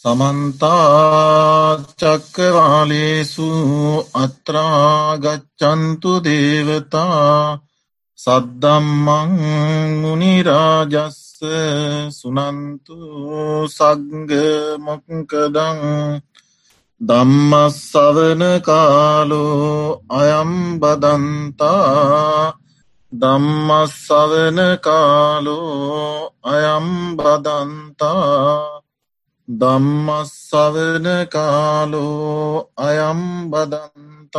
සමන්තාචක්කවාලේසු අත්‍රාගච්චන්තු දේවතා සද්දම්මං මුනිරාජස්ස සුනන්තු සග්ගමොක්කදං දම්මස්සවන කාලෝ අයම්බදන්තා දම්මස්සවන කාලෝ අයම්බදන්තා දම්මස්සවන කාලෝ අයම්බදන්තා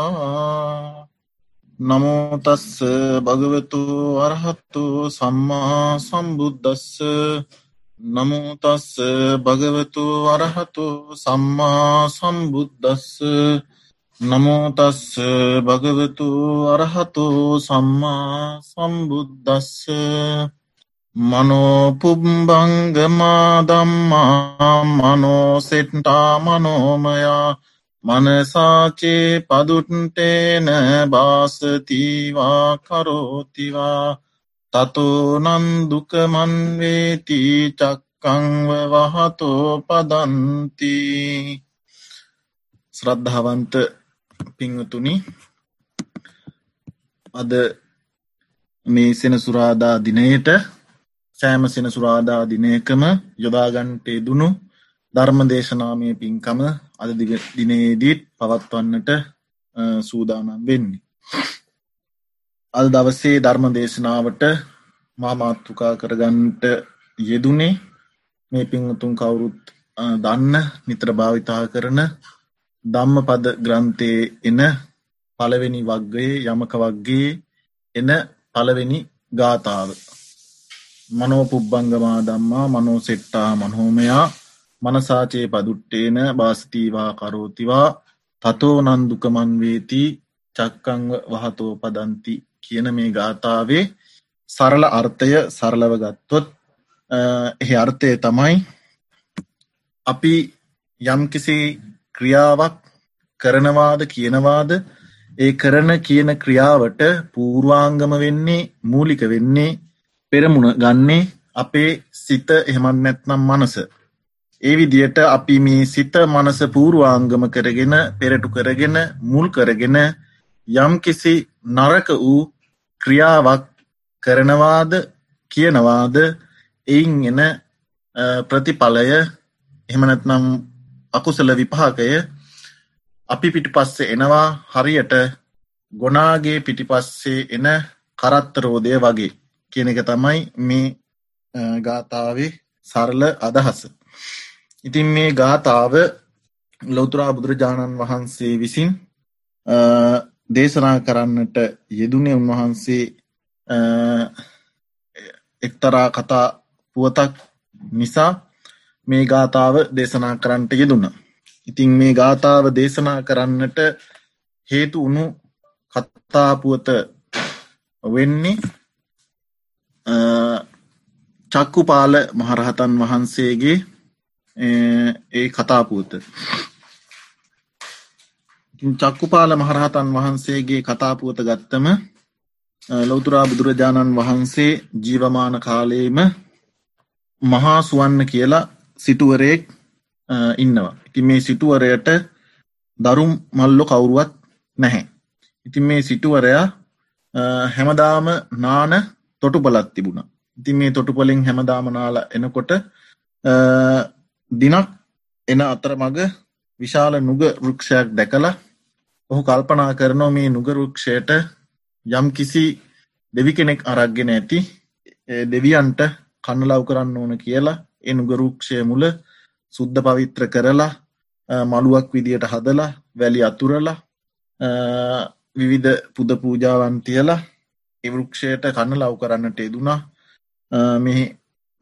නමෝතස්ස භගවතු අරහත්තු සම්මා සම්බුද්ධස්ස නමෝතස්ස භගවතු අරහතු සම්මා සම්බුද්ධස්ස නමෝතස්ස භගවතු අරහතු සම්මා සම්බුද්ධස්ස මනෝපුබ්බංගමා දම්මා මනෝසෙට්ටා මනෝමයා මනසාචේ පදුට්ටේන බාසතිවා කරෝතිවා තතෝ නන්දුකමන්වේති චක්කංව වහතෝ පදන්ති. ශ්‍රද්ධාවන්ත පිංහතුනි අද මේ සෙනසුරාදා දිනයට සෑම සෙනසුරාදා දිනයකම යොදාගන්ටේ දුනු ධර්ම දේශනාමය පින්කම අද දිනේදීත් පවත්වන්නට සූදානම් වෙන්නේ. අල් දවසේ ධර්ම දේශනාවට මාමාත්තුකා කරගන්ට යෙදුනේ මේ පිංහතුන් කවුරුත් දන්න නිත්‍ර භාවිතා කරන ධම්ම පද ග්‍රන්ථයේ එන පළවෙනි වක්ගයේ යමක වක්ගේ එන පළවෙනි ගාථාව මනෝපුබ්බංගමා දම්මා මනෝ සෙට්ටා මනහෝමයා මනසාචේ පදුට්ටේන බාස්තීවා කරෝතිවා තතෝ නන්දුකමන්වේති චක්කංව වහතෝ පදන්ති කියන මේ ගාථාවේ සරල අර්ථය සරලව ගත්තොත් එහි අර්ථය තමයි අපි යම්කිසි ක්‍රියාවක් කරනවාද කියනවාද ඒ කරන කියන ක්‍රියාවට පූර්වාංගම වෙන්නේ මූලික වෙන්නේ පෙරමුණ ගන්නේ අපේ සිත එහෙමත් නැත්නම් මනස. ඒ විදියට අපි මේ සිත මනස පූර්වාංගම කරගෙන පෙරටු කරගෙන මුල් කරගෙන යම් කිසි නරක වූ ක්‍රියාවක් කරනවාද කියනවාද එයින් එන ප්‍රතිඵලය එහෙමනැත්නම් අකුසල විපාකය අපි පිටි පස්සේ එනවා හරියට ගොනාගේ පිටිපස්සේ එන කරත්තරෝදය වගේ කියන එක තමයි මේ ගාථාවේ සරල අදහස. ඉතින් මේ ගාථාව ලොතුරා බුදුරජාණන් වහන්සේ විසින් දේශනා කරන්නට යෙදුනේ උන්වහන්සේ එක්තරා කතා පුවතක් නිසා මේ ගාථාව දේශනා කරන්නට යෙදුණ. ඉතින් මේ ගාථාව දේශනා කරන්නට හේතු වුණු කත්තාපුවත වෙන්නේ චක්කුපාල මහරහතන් වහන්සේගේ ඒ කතාපුවත චක්කුපාල මහරහතන් වහන්සේගේ කතාපුවත ගත්තම ලෞතුරා බුදුරජාණන් වහන්සේ ජීවමාන කාලයේම මහා සුවන්න කියලා සිටුවරයෙක් ඉන්නවා. ඉති මේ සිටුවරයට දරුම් මල්ලො කවුරුවත් නැහැ. ඉතින් මේ සිටුවරයා හැමදාම නාන තොටුපලත් තිබුණ. ඉති මේ තොටුපොලින් හැමදාමනාල එනකොට දිනක් එන අතර මග විශාල නුග රුක්ෂයක් දැකලා ඔහු කල්පනා කරනෝ මේ නුගරුක්ෂයට යම් කිසි දෙවි කෙනෙක් අරක්ගෙන ඇති දෙවියන්ට කන්නලව් කරන්න ඕන කියලා එ නුගරුක්ෂය මුල සුද්ධ පවිත්‍ර කරලා මළුවක් විදියට හදලා වැලි අතුරලා විවිධ පුද පූජාවන් තියලා එවරුක්ෂයට කන්න ලව් කරන්නට යෙදුනා. මෙහි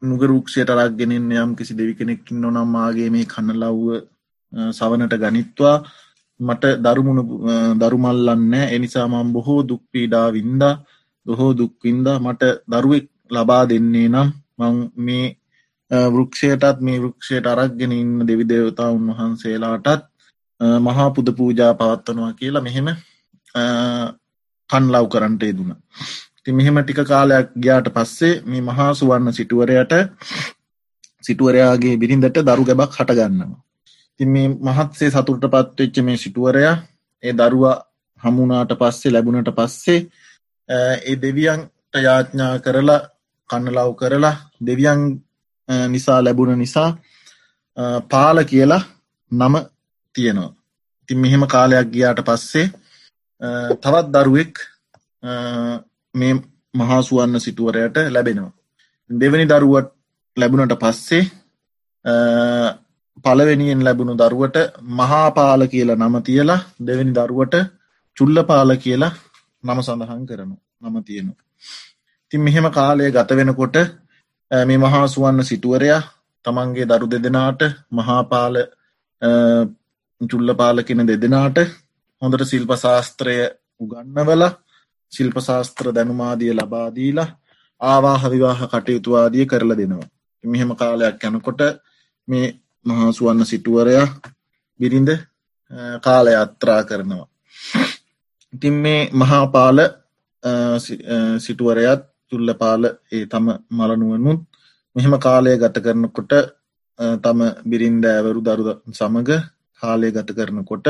නුගරුක්ෂයට රක්ගෙනෙන් යම් කිසි දෙවි කෙනෙක්කින් නොනම්මාගේ මේ කන්න ලව්ව සවනට ගනිත්වා. මට දරුමුණ දරුමල්ලන්න එනිසා මම් බොහෝ දුක්පීඩා වින්ද. බොහෝ දුක්වින්ද මට දරුවෙක් ලබා දෙන්නේ නම් මං මේ වෘක්ෂයටත් මේ වෘක්ෂයට අරක්ගෙන ඉන්න දෙවි දේවතා උන්වහන්සේලාටත් මහා පුද පූජා පවත්වනවා කියලා මෙහෙම කන් ලව් කරන්නට යෙදුණ. ති මෙහෙම ටික කාලයක් ගයාට පස්සේ මේ මහා සුවන්න සිටුවරයට සිටුවරයාගේ බිරිඳට දරු ගැබක් හටගන්නවා. තින් මේ මහත්සේ සතුරට පත්වෙච්ච මේ සිටුවරයා ඒ දරුවා හමුණාට පස්සේ ලැබුණට පස්සේ ඒ දෙවියන්ට යාඥා කරලා කන්නලව් කරලා දෙවියන් නිසා ලැබුණ නිසා පාල කියලා නම තියෙනවා. ඉතින් මෙහෙම කාලයක් ගියාට පස්සේ තවත් දරුවෙක් මේ මහාසුවන්න සිටුවරයට ලැබෙනවා. දෙවැනි දරුවට ලැබුණට පස්සේ පළවෙනියෙන් ලැබුණු දරුවට මහාපාල කියලා නම තියලා දෙවැනි දරුවට චුල්ලපාල කියලා නම සඳහන් කරනු නම තියෙනු. තින් මෙහෙම කාලය ගත වෙනකොට මේ මහා සුවන්න සිටුවරයා තමන්ගේ දරු දෙදෙනාට මහාපාල චුල්ලපාල කෙන දෙදෙනාට හොඳට ශිල්ප ශාස්ත්‍රය උගන්නවල ශිල්ප ශාස්ත්‍ර දැනුමාදිය ලබාදීලා ආවාහ විවාහ කටයුතුවාදිය කරල දෙනවා. මෙහෙම කාලයක් යනකොට මේ මහා සුවන්න සිටුවරයා බිරිඳ කාලය අත්‍රා කරනවා. ඉතින් මේ මහාපාල සිටුවරයත් තුල්ලපාල ඒ තම මලනුවනුත් මෙහෙම කාලය ගත කරනකොට තම බිරින්ද ඇවරු දරු සමඟ කාලය ගත කරනකොට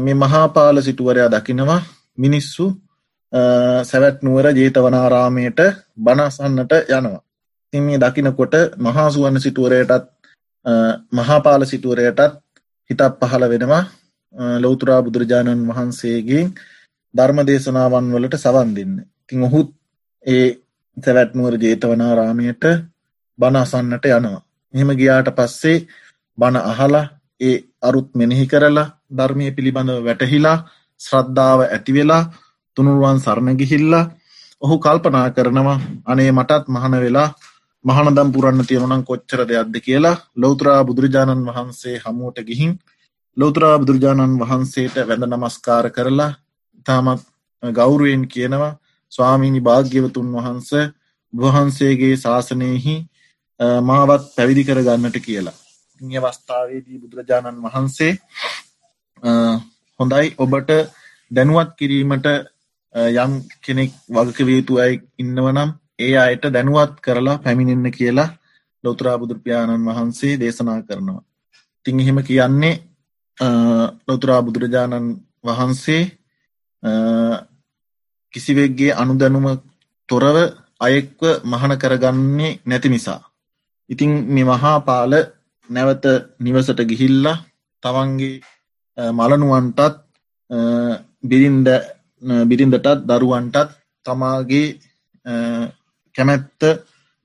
මේ මහාපාල සිටුවරයා දකිනවා මිනිස්සු සැවැත් නුවර ජේතවනාරාමයට බනසන්නට යනවා. තින් මේ දකිනකොට මහාසුවන්න සිටුවරයටත් මහාපාල සිටුවරයටත් හිතක් පහළ වෙනවා ලෞතුරා බුදුරජාණන් වහන්සේගේ ධර්ම දේශනාවන් වලට සවන් දෙන්න. තින් ඔහුත් ඒ සැවැත්නුවර ජේතවනාරාමයට බණ අසන්නට යනවා. මෙහෙම ගියාට පස්සේ බණ අහලා ඒ අරුත් මෙනෙහි කරලා ධර්මය පිළිබඳව වැටහිලා ශ්‍රද්ධාව ඇතිවෙලා තුනුරුවන් සරණගිහිල්ලා ඔහු කල්පනා කරනවා අනේ මටත් මහන වෙලා මහනදම් පුරන්න තියෙනනම් කොච්චර දෙයක්ද කියලා ලෞතරා බුදුරජාණන් වහන්සේ හමුවට ගිහින් ලෞතරා බුදුරජාණන් වහන්සේට වැඳ නමස්කාර කරලා ඉතාමත් ගෞරුවෙන් කියනවා ස්වාමීනි භාග්‍යවතුන් වහන්ස වහන්සේගේ ශාසනයෙහි මාවත් පැවිදි කර ගන්නට කියලා. ඉ අවස්ථාවේදී බුදුරජාණන් වහන්සේ හොඳයි ඔබට දැනුවත් කිරීමට යම් කෙනෙක් වගකවේතු අයි ඉන්නවනම් ඒ අයට දැනුවත් කරලා පැමිණෙන්න කියලා ලොතුරා බුදුරපියාණන් වහන්සේ දේශනා කරනවා. තිං එහෙම කියන්නේ ලොතුරා බුදුරජාණන් වහන්සේ කිසිවෙක්ගේ අනුදැනුම තොරව අයෙක්ව මහන කරගන්නේ නැති නිසා. ඉතිං මේ මහා පාල නැවත නිවසට ගිහිල්ලා තමන්ගේ මලනුවන්ටත් බිරින්ද බිරිඳටත් දරුවන්ටත් තමාගේ කැමැත්ත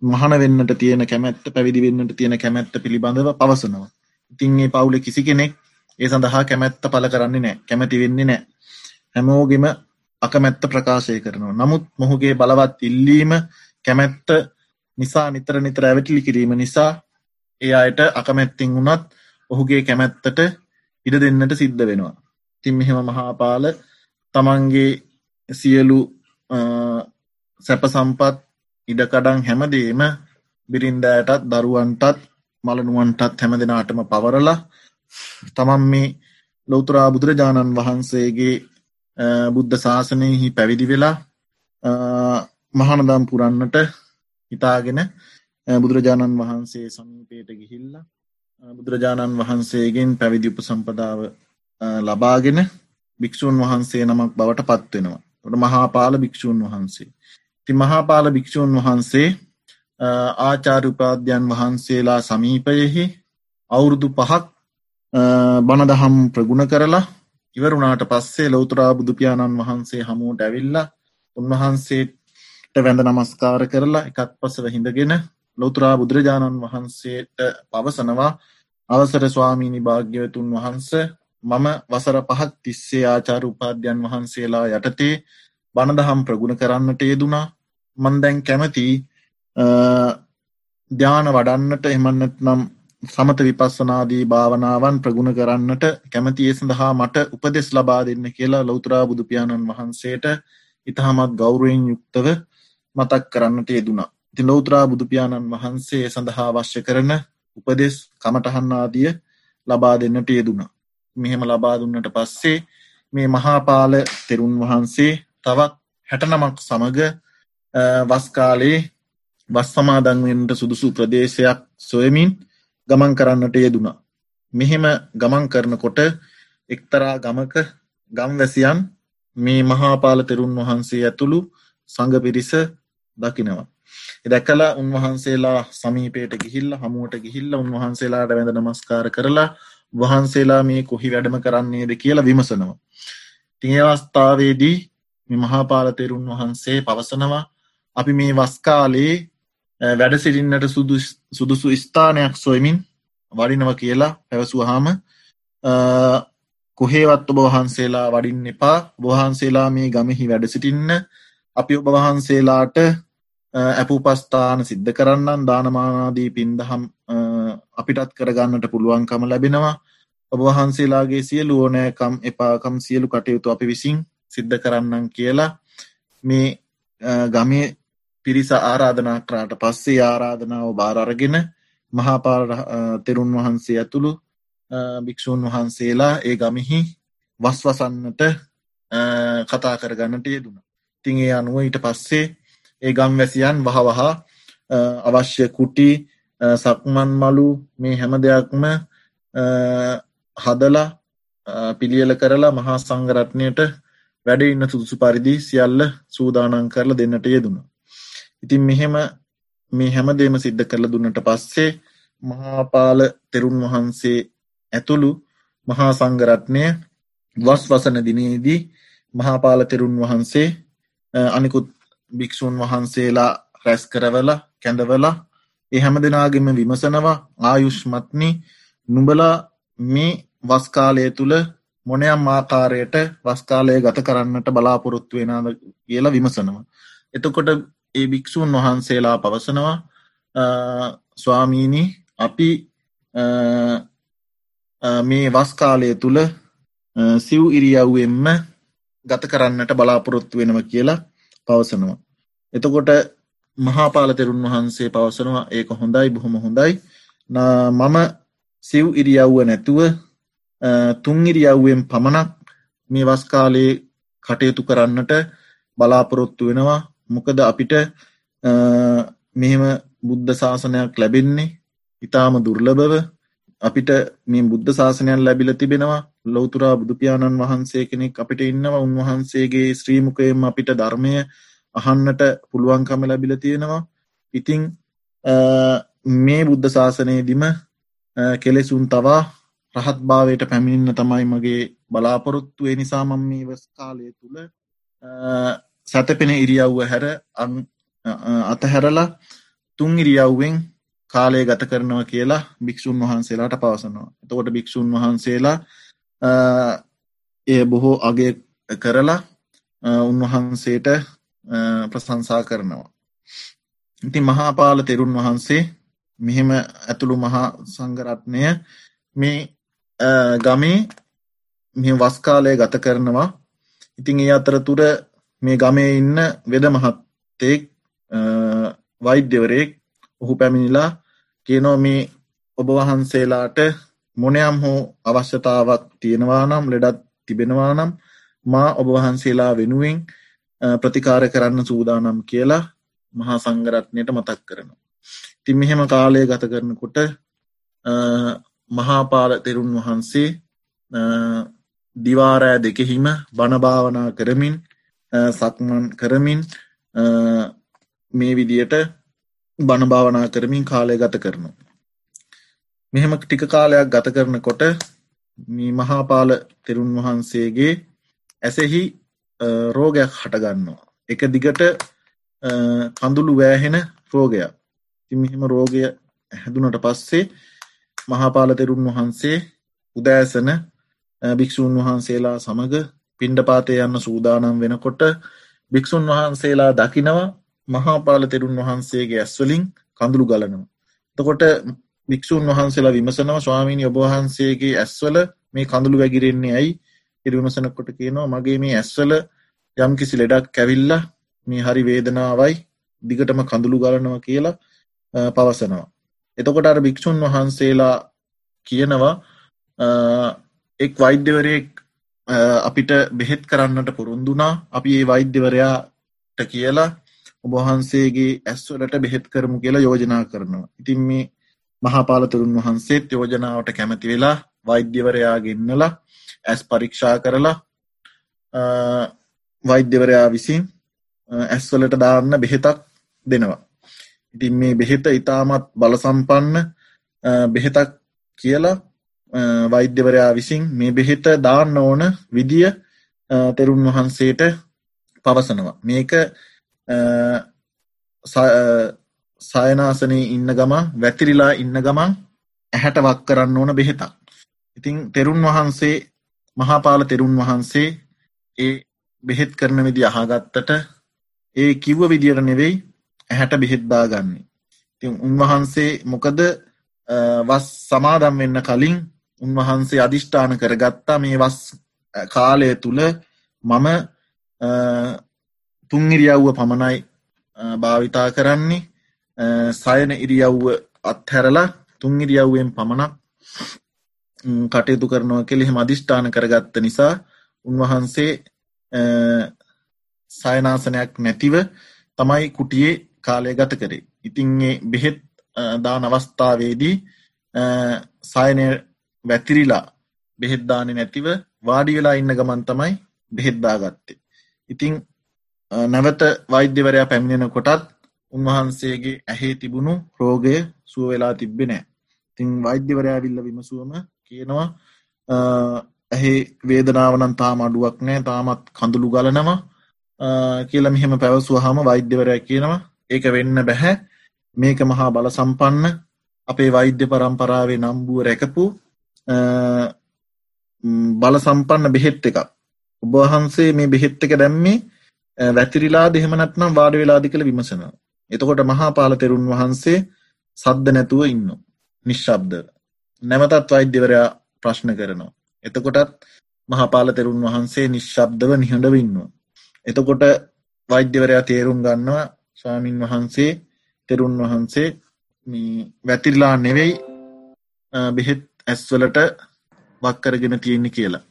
මහන වෙන්නට තියෙන කැමැත්ත පැවිදි වෙන්නට තියෙන කැමැත්ත පිළිබඳව පවසනවා. ඉතින් ඒ පවුල කිසි කෙනෙක් ඒ සඳහා කැමැත්ත පල කරන්නේ නෑ කැමැති වෙන්නේ නෑ. හැමෝගෙම අකමැත්ත ප්‍රකාශය කරනවා. නමුත් මොහුගේ බලවත් ඉල්ලීම කැමැත්ත නිසා නිතර නිතර ඇවටිලි කිරීම නිසා ඒ අයට අකමැත්තිං වුණත් ඔහුගේ කැමැත්තට ඉඩ දෙන්නට සිද්ධ වෙනවා. තින් මෙහෙම මහාපාල තමන්ගේ සියලු සැප සම්පත් ඉඩකඩන් හැමදේම බිරින්දෑටත් දරුවන්ටත් මලනුවන්ටත් හැම දෙනාටම පවරලා තමන් මේ ලෝතුරා බුදුරජාණන් වහන්සේගේ බුද්ධ ශාසනයෙහි පැවිදි වෙලා මහනදම් පුරන්නට හිතාගෙන බුදුරජාණන් වහන්සේ සමීපයට ගිහිල්ල බුදුරජාණන් වහන්සේගෙන් පැවිදි උප සම්පදාව ලබාගෙන භික්‍ෂූන් වහන්සේ නමක් බවට පත්වෙනවා ට මහාපාල භික්‍ෂූන් වහන්සේ. ති මහාපාල භික්‍ෂූන් වහන්සේ ආචාරඋපාධ්‍යයන් වහන්සේලා සමීපයෙහි අවුරුදු පහක් බණදහම් ප්‍රගුණ කරලා ඉවරුණාට පස්සේ ලෞතුරා බුදුපාණන් වහන්සේ හමුවට ඇවිල්ලා උන්වහන්සේට වැඳ නමස්කාර කරලා එකත් පසව හිඳගෙන ලොතුරා බුදුරජාණන් වහන්සේට පවසනවා අවසර ස්වාමීණි භාග්‍යවතුන් වහන්ස මම වසර පහක් තිස්සේ ආචාර උපාධ්‍යයන් වහන්සේලා යටතේ බණදහම් ප්‍රගුණ කරන්නට යෙදුනා මන්දැන් කැමති ධ්‍යාන වඩන්නට එමන්නත් නම් සමත විපස්සනාදී භාවනාවන් ප්‍රගුණ කරන්නට කැමතියේ සඳහා මට උපදෙස් ලබා දෙන්න කියලා ලෞතුරා බුදුපාණන් වහන්සේට ඉතාමත් ගෞරුවෙන් යුක්තව මතක් කරන්නට යෙදුනා. ති ලෞත්‍රා බුදුපාණන් වහන්සේ සඳහා අවශ්‍ය කරන උපදෙස් කමටහන්නාදිය ලබා දෙන්නට යෙදුනා. මෙහෙම ලබා දුන්නට පස්සේ මේ මහාපාල තෙරුන් වහන්සේ තවත් හැටනමක් සමග වස්කාලේ වස් සමාදන්වෙන්ට සුදුසු ප්‍රදේශයක් සොයමින් ගමන් කරන්නට යෙදුනා. මෙහෙම ගමන් කරනකොට එක්තරා ගමක ගම්වැසියන් මේ මහාපාල තෙරුන් වහන්සේ ඇතුළු සඟ පිරිස දකිනවා. දැකලා උන්වහන්සේලා සමීපයට ගිහිල්ල හමුවට ගිහිල්ල උන්වහන්සේලාට වැඳ නමස්කාර කරලා වහන්සේලා මේ කොහි වැඩම කරන්නේද කියලා විමසනවා. තිය අවස්ථාවේදී මහාපාල තෙරුන් වහන්සේ පවසනවා අපි මේ වස්කාලේ වැඩ සිරින්නට සුදුසු ස්ථානයක් සොයමින් වඩිනව කියලා පැවසුවහාම කොහේවත් ඔබ වහන්සේලා වඩින්න එපා වහන්සේලා මේ ගමෙහි වැඩ සිටින්න අපි ඔබ වහන්සේලාට ඇපුපස්ථාන සිද්ධ කරන්නන් දානමානාදී පින්දහම් අපිටත් කරගන්නට පුළුවන්කම ලැබෙනවා ඔබ වහන්සේලාගේ සියලු ඕනෑකම් එපාකම් සියලු කටයුතු අපි විසින් සිද්ධ කරන්නන් කියලා මේ ගමේ පිරිස ආරාධනා කරාට පස්සේ ආරාධනාව බාරරගෙන මහාපාර තෙරුන් වහන්සේ ඇතුළු භික්‍ෂූන් වහන්සේලා ඒ ගමිහි වස්වසන්නට කතා කරගන්නට යෙදුණ. තින් ඒ අනුව ඊට පස්සේ ඒ ගම් වැසියන් වහවහා අවශ්‍ය කුටි සක්මන් මලු මේ හැම දෙයක්ම හදලා පිළියල කරලා මහා සංගරත්නයට වැඩ ඉන්න සුදුසු පරිදි සියල්ල සූදානන් කරලා දෙන්නට යෙදුණ. ඉතින් මෙහෙම මේ හැමදේම සිද්ධ කරලා දුන්නට පස්සේ මහාපාල තෙරුන් වහන්සේ ඇතුළු මහා සංගරත්නය වස් වසන දිනේදී මහාපාල තෙරුන් වහන්සේ අනිකුත් භික්‍ෂූන් වහන්සේලා රැස් කරවල කැඳවලා ඒ හැම දෙනාගෙම විමසනවා ආයුෂ්මත්නි නුබලා මේ වස්කාලය තුළ මොනයම් ආකාරයට වස්කාලය ගත කරන්නට බලාපොරොත්තු වෙනද කියලා විමසනවා. එතකොට ඒ භික්‍ෂූන් වහන්සේලා පවසනවා ස්වාමීණි අපි මේ වස්කාලය තුළ සිව් ඉරියව්වෙන්ම ගත කරන්නට බලාපොරොත්තු වෙනව කියලා පවසනවා. එතකොට මහාපාල තෙරුන් වහන්සේ පවසනවා. ඒක හොඳයි බොහොම හොඳයි. මම සිව් ඉරියව්ව නැතුව තුන් ඉරියව්වෙන් පමණක් මේ වස්කාලයේ කටයුතු කරන්නට බලාපොරොත්තු වෙනවා. මොකද අපිට මෙහෙම බුද්ධ ශාසනයක් ලැබෙන්නේ ඉතාම දුර්ලභව අපිට මේ බුද්ධ ශාසනයන් ලැබිල තිබෙනවා. ලෝතුරා බුදුපාණන් වහන්සේ කෙනෙක් අපිට ඉන්නවා. උන්වහන්සේගේ ශ්‍රීමකයම අපිට ධර්මය අහන්නට පුළුවන්කම ලැබිල තියෙනවා. ඉතිං මේ බුද්ධ ශාසනයේදිම කෙලෙසුන් තවා රහත් භාවයට පැමිණින්න තමයි මගේ බලාපොරොත්තුවේ නිසාමම් මේ වස් කාලය තුළ සැතපෙන ඉරියව්ව හැර අතහැරලා තුන් ඉරියව්වෙන් කාලය ගත කරනවා කියලා භික්‍ෂූන් වහන්සේලාට පවසනවා. එතකොට භික්‍ෂූන් වහන්සේලා එය බොහෝ අගේ කරලා උන්වහන්සේට ප්‍රසංසා කරනවා. ඉති මහාපාල තෙරුන් වහන්සේ මෙහෙම ඇතුළු මහා සංගරත්නය මේ ගමේ මෙ වස්කාලය ගත කරනවා ඉතිං ඒ අතරතුර මේ ගමේ ඉන්න වෙද මහත්තෙක් වෛද්‍යවරයෙක් ඔහු පැමිණිලා කියනෝ මේ ඔබ වහන්සේලාට මොනයම් හෝ අවශ්‍යතාවක් තියෙනවා නම් ලෙඩත් තිබෙනවා නම් මා ඔබ වහන්සේලා වෙනුවෙන් ප්‍රතිකාර කරන්න සූදානම් කියලා මහා සංගරත්නයට මතක් කරනවා. තින් මෙහෙම කාලය ගත කරනකොට මහාපාල තෙරුන් වහන්සේ දිවාරෑ දෙකෙහිම බණභාවනා කරමින් සක්මන් කරමින් මේ විදියට බණභාවනා කරමින් කාලය ගත කරනු. මෙහෙම ටික කාලයක් ගත කරනකොට මේ මහාපාල තෙරුන් වහන්සේගේ ඇසෙහි රෝගයක් හටගන්නවා. එක දිගට කඳුළු වෑහෙන රෝගයක්. තිමිහිම රෝගය හැදුනට පස්සේ මහාපාල තෙරුන් වහන්සේ උදෑසන භික්‍ෂූන් වහන්සේලා සමඟ පිණ්ඩපාතය යන්න සූදානම් වෙනකොට භික්‍ෂූන් වහන්සේලා දකිනවා මහාපාල තෙරුන් වහන්සේගේ ඇස්වලින් කඳුළු ගලනවා. තකොට භික්‍ෂූන් වහන්සේලා විමසනවා ස්වාමීනි ඔබවහන්සේගේ ඇස්වල මේ කඳුළු වැගිරෙන්නේ ඇයි එරිවිමසනකොට කියනවා මගේ මේ ඇස්වල යම් කිසි ලෙඩක් කැවිල්ල මේ හරි වේදනාවයි දිගටම කඳුළු ගලනවා කියලා පවසනවා. එතකොට අර භික්‍ෂූන් වහන්සේලා කියනවා එක් වෛද්‍යවරයෙක් අපිට බෙහෙත් කරන්නට පුරුන්දුනා අපි ඒ වෛද්‍යවරයාට කියලා ඔබහන්සේගේ ඇස්වලට බෙහෙත් කරමු කියලා යෝජනා කරනවා. ඉතින් මේ මහාපාලතුරුන් වහන්සේත් යෝජනාවට කැමති වෙලා වෛද්‍යවරයා ගෙන්නලා ඇස් පරීක්ෂා කරලා වෛද්‍යවරයා විසින් ඇස්වලට දාන්න බෙහෙතක් දෙනවා. ඉතින් මේ බෙහෙත ඉතාමත් බලසම්පන්න බෙහෙතක් කියලා වෛද්‍යවරයා විසින් මේ බෙහෙත දාන්න ඕන විදිය තෙරුන් වහන්සේට පවසනවා. මේක සයනාසනයේ ඉන්න ගමන් වැතිරිලා ඉන්න ගමන් ඇහැට වක් කරන්න ඕන බෙහෙතක්. ඉතින් තෙරුන් වහන්සේ මහාපාල තෙරුන් වහන්සේ ඒ බෙහෙත් කරන විදි අහගත්තට ඒ කිව්ව විදියට නෙවෙයි ඇහැට බෙහෙත්දා ගන්නේ. ඉතින් උන්වහන්සේ මොකද වස් සමාදම් වෙන්න කලින් උන්වහන්සේ අධිෂ්ඨාන කරගත්තා මේ වස් කාලය තුළ මම තුන් ඉරියව්ව පමණයි භාවිතා කරන්නේ සයන ඉරියව්ව අත්හැරලා තුන් ඉරියව්වෙන් පමණක් කටයුතු කරනවා කෙළෙ එහෙම අධිෂ්ඨාන කරගත්ත නිසා උන්වහන්සේ සයනාසනයක් නැතිව තමයි කුටියේ කාලය ගත කරේ. ඉතින් ඒ බෙහෙත් දාන අවස්ථාවේදී සයනය වැතිරිලා බෙහෙද්දානෙ නැතිව වාඩි වෙලා ඉන්න ගමන් තමයි බෙහෙද්දා ගත්තේ. ඉතිං නැවත වෛද්‍යවරයා පැමිණෙන කොටත් උන්වහන්සේගේ ඇහේ තිබුණු රෝගය සුව වෙලා තිබ්බෙ නෑ. තිං වෛද්‍යවරයා විල්ල විමසුවම කියනවා ඇහේ වේදනාවනන් තාම අඩුවක් නෑ තාමත් කඳුළු ගලනවා. කියල මෙහෙම පැවසුව හම වෛද්‍යවරය කියනවා ඒක වෙන්න බැහැ. මේක මහා බල සම්පන්න. අපේ වෛද්‍ය පරම්පරාවේ නම්බුව රැකපු බල සම්පන්න බෙහෙත් එක ඔබවහන්සේ මේ බෙහෙත් එක දැම්මේ වැතිරිලා දෙහෙමනත්නම් වාඩ වෙලාදි කළ විමසන එතකොට මහා පාල තෙරුන් වහන්සේ සද්ධ නැතුව ඉන්න නිශ්ශබ්ද. නැවතත් වෛද්‍යවරයා ප්‍රශ්න කරනවා. එතකොටත් මහපාල තෙරුන් වහන්සේ නිශ්ශබ්දව නිහඬව ඉන්නවා. එතකොට වෛද්‍යවරයා තේරුම් ගන්නවා ස්වාමින් වහන්සේ තෙරුන් වහන්සේ වැතිරලා නෙවෙයි බෙහෙත් ඇස්වලට වක්කරගෙන තියෙන්නේ කියලා.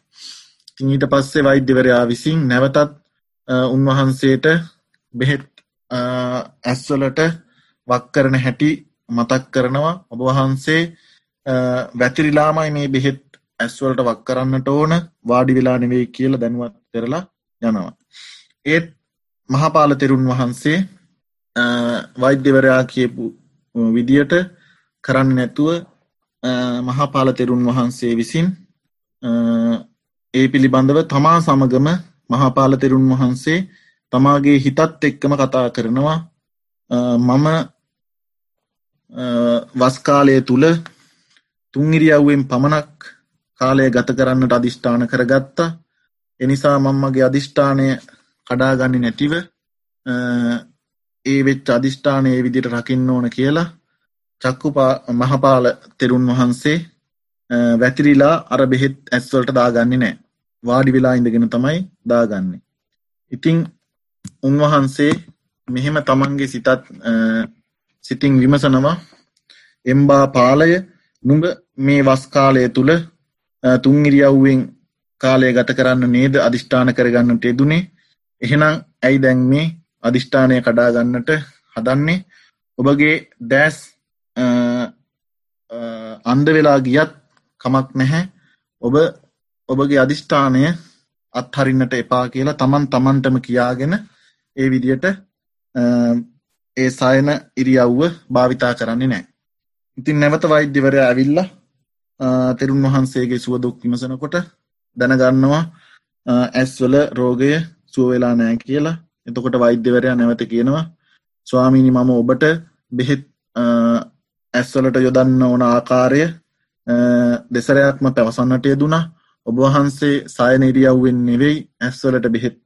ඊට පස්සේ වෛද්‍යවරයා විසින් නැවතත් උන්වහන්සේට බෙහෙත් ඇස්වලට වක්කරන හැටි මතක් කරනවා ඔබ වහන්සේ වැතිරිලාමයි මේ බෙහෙත් ඇස්වලට වක් කරන්නට ඕන වාඩි වෙලා නෙවෙයි කියලා දැනුවත් කරලා යනවා. ඒත් මහපාල තෙරුන් වහන්සේ වෛද්‍යවරයා කියපු විදියට කරන්න නැතුව මහපාල තෙරුන් වහන්සේ විසින් ඒ පිළිබඳව තමා සමගම මහපාල තෙරුන් වහන්සේ තමාගේ හිතත් එක්කම කතා කරනවා. මම වස්කාලය තුළ තුන්ගිරියව්වෙන් පමණක් කාලය ගත කරන්නට අධිෂ්ඨාන කරගත්තා. එනිසා මංමගේ අධිෂ්ඨානය කඩාගන්න නැතිව ඒ වෙච් අධිෂ්ඨානය විදිට රකින්න ඕන කියලා චක්කු මහපාල තෙරුන් වහන්සේ වැතිරිලා අර බෙහෙත් ඇස්වලට දාගන්නේ නෑ වාඩි වෙලා ඉඳගෙන තමයි දාගන්නේ. ඉතිං උන්වහන්සේ මෙහෙම තමන්ගේ සිතත් සිතිං විමසනවා. එම්බා පාලය නුඹ මේ වස්කාලය තුළ තුන්ගිරියව්වෙන් කාලය ගත කරන්න නේද අධිෂ්ඨාන කරගන්නට යෙදුනේ? එහෙනම් ඇයි දැන් මේ අධිෂ්ඨානය කඩාගන්නට හදන්නේ? ඔබගේ දෑස් අන්ද වෙලා ගියත් කමක් නැහැ. ඔබ ඔබගේ අධිෂ්ඨානය අත්හරින්නට එපා කියලා තමන් තමන්ටම කියාගෙන ඒ විදියට ඒ සයන ඉරියව්ව භාවිතා කරන්නේ නෑ ඉතින් නැවත වෛද්‍යවරය ඇවිල්ල තෙරුන් වහන්සේගේ සුවදුක් විමසනකොට දැනගන්නවා ඇස්වල රෝගය සුව වෙලා නෑ කියලා. එතකොට වෛද්‍යවරයා නැවත කියනවා ස්වාමීනි මම ඔබට බෙහෙත් ඇස්වලට යොදන්න ඕන ආකාරය දෙසරයක්ම පැවසන්නට යෙදුනා ඔබවහන්සේ සයනිරියව්වෙන් නෙවෙයි ඇස්වලට බෙහෙත්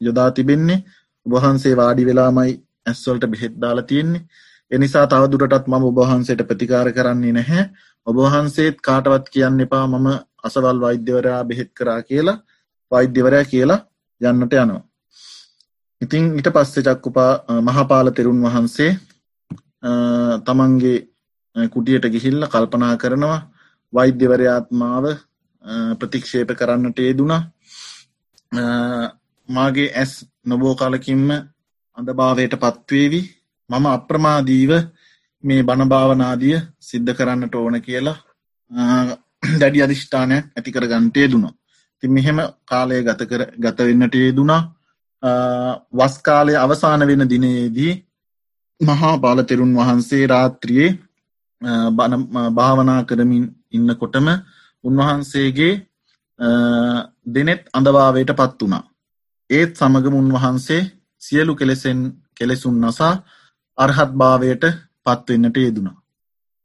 යොදා තිබෙන්නේ. ඔබහන්සේ වාඩි වෙලාමයි ඇස්වලට බෙහෙත් දාලා තියෙන්නේ. එනිසා තවදුරටත් මම ඔබහන්සේට ප්‍රතිකාර කරන්නේ නැහැ. ඔබවහන්සේත් කාටවත් කියන්න එපා මම අසවල් වෛද්‍යවරයා බෙහෙත් කරා කියලා වෛද්‍යවරයා කියලා යන්නට යනවා. ඉතිං ඊට පස්සෙ චක්කුපා මහපාල තෙරුන් වහන්සේ තමන්ගේ කුටියට ගිහිල්ල කල්පනා කරනවා වෛද්‍යවරයාත්මාව ප්‍රතික්ෂේප කරන්නට ඒදුනා මාගේ ඇස් නොබෝ කාලකින්ම අඳභාවයට පත්වේවි මම අප්‍රමාදීව මේ බණභාවනාදිය සිද්ධ කරන්නට ඕන කියලා දැඩි අධිෂ්ඨානයක් ඇති කර ගන්ටේ දුණා. තින් මෙහෙම කාලය ගත කර ගත වෙන්නට යෙදුනා වස් කාලය අවසාන වෙන දිනයේදී මහා පාලතෙරුන් වහන්සේ රාත්‍රියයේ භාවනා කරමින් ඉන්නකොටම උන්වහන්සේගේ දෙනෙත් අඳවාවයට පත් වුණා. ඒත් සමගම උන්වහන්සේ සියලු කෙලෙසෙන් කෙලෙසුන් නසා අර්හත් භාවයට පත්වෙන්නට යෙදුණා.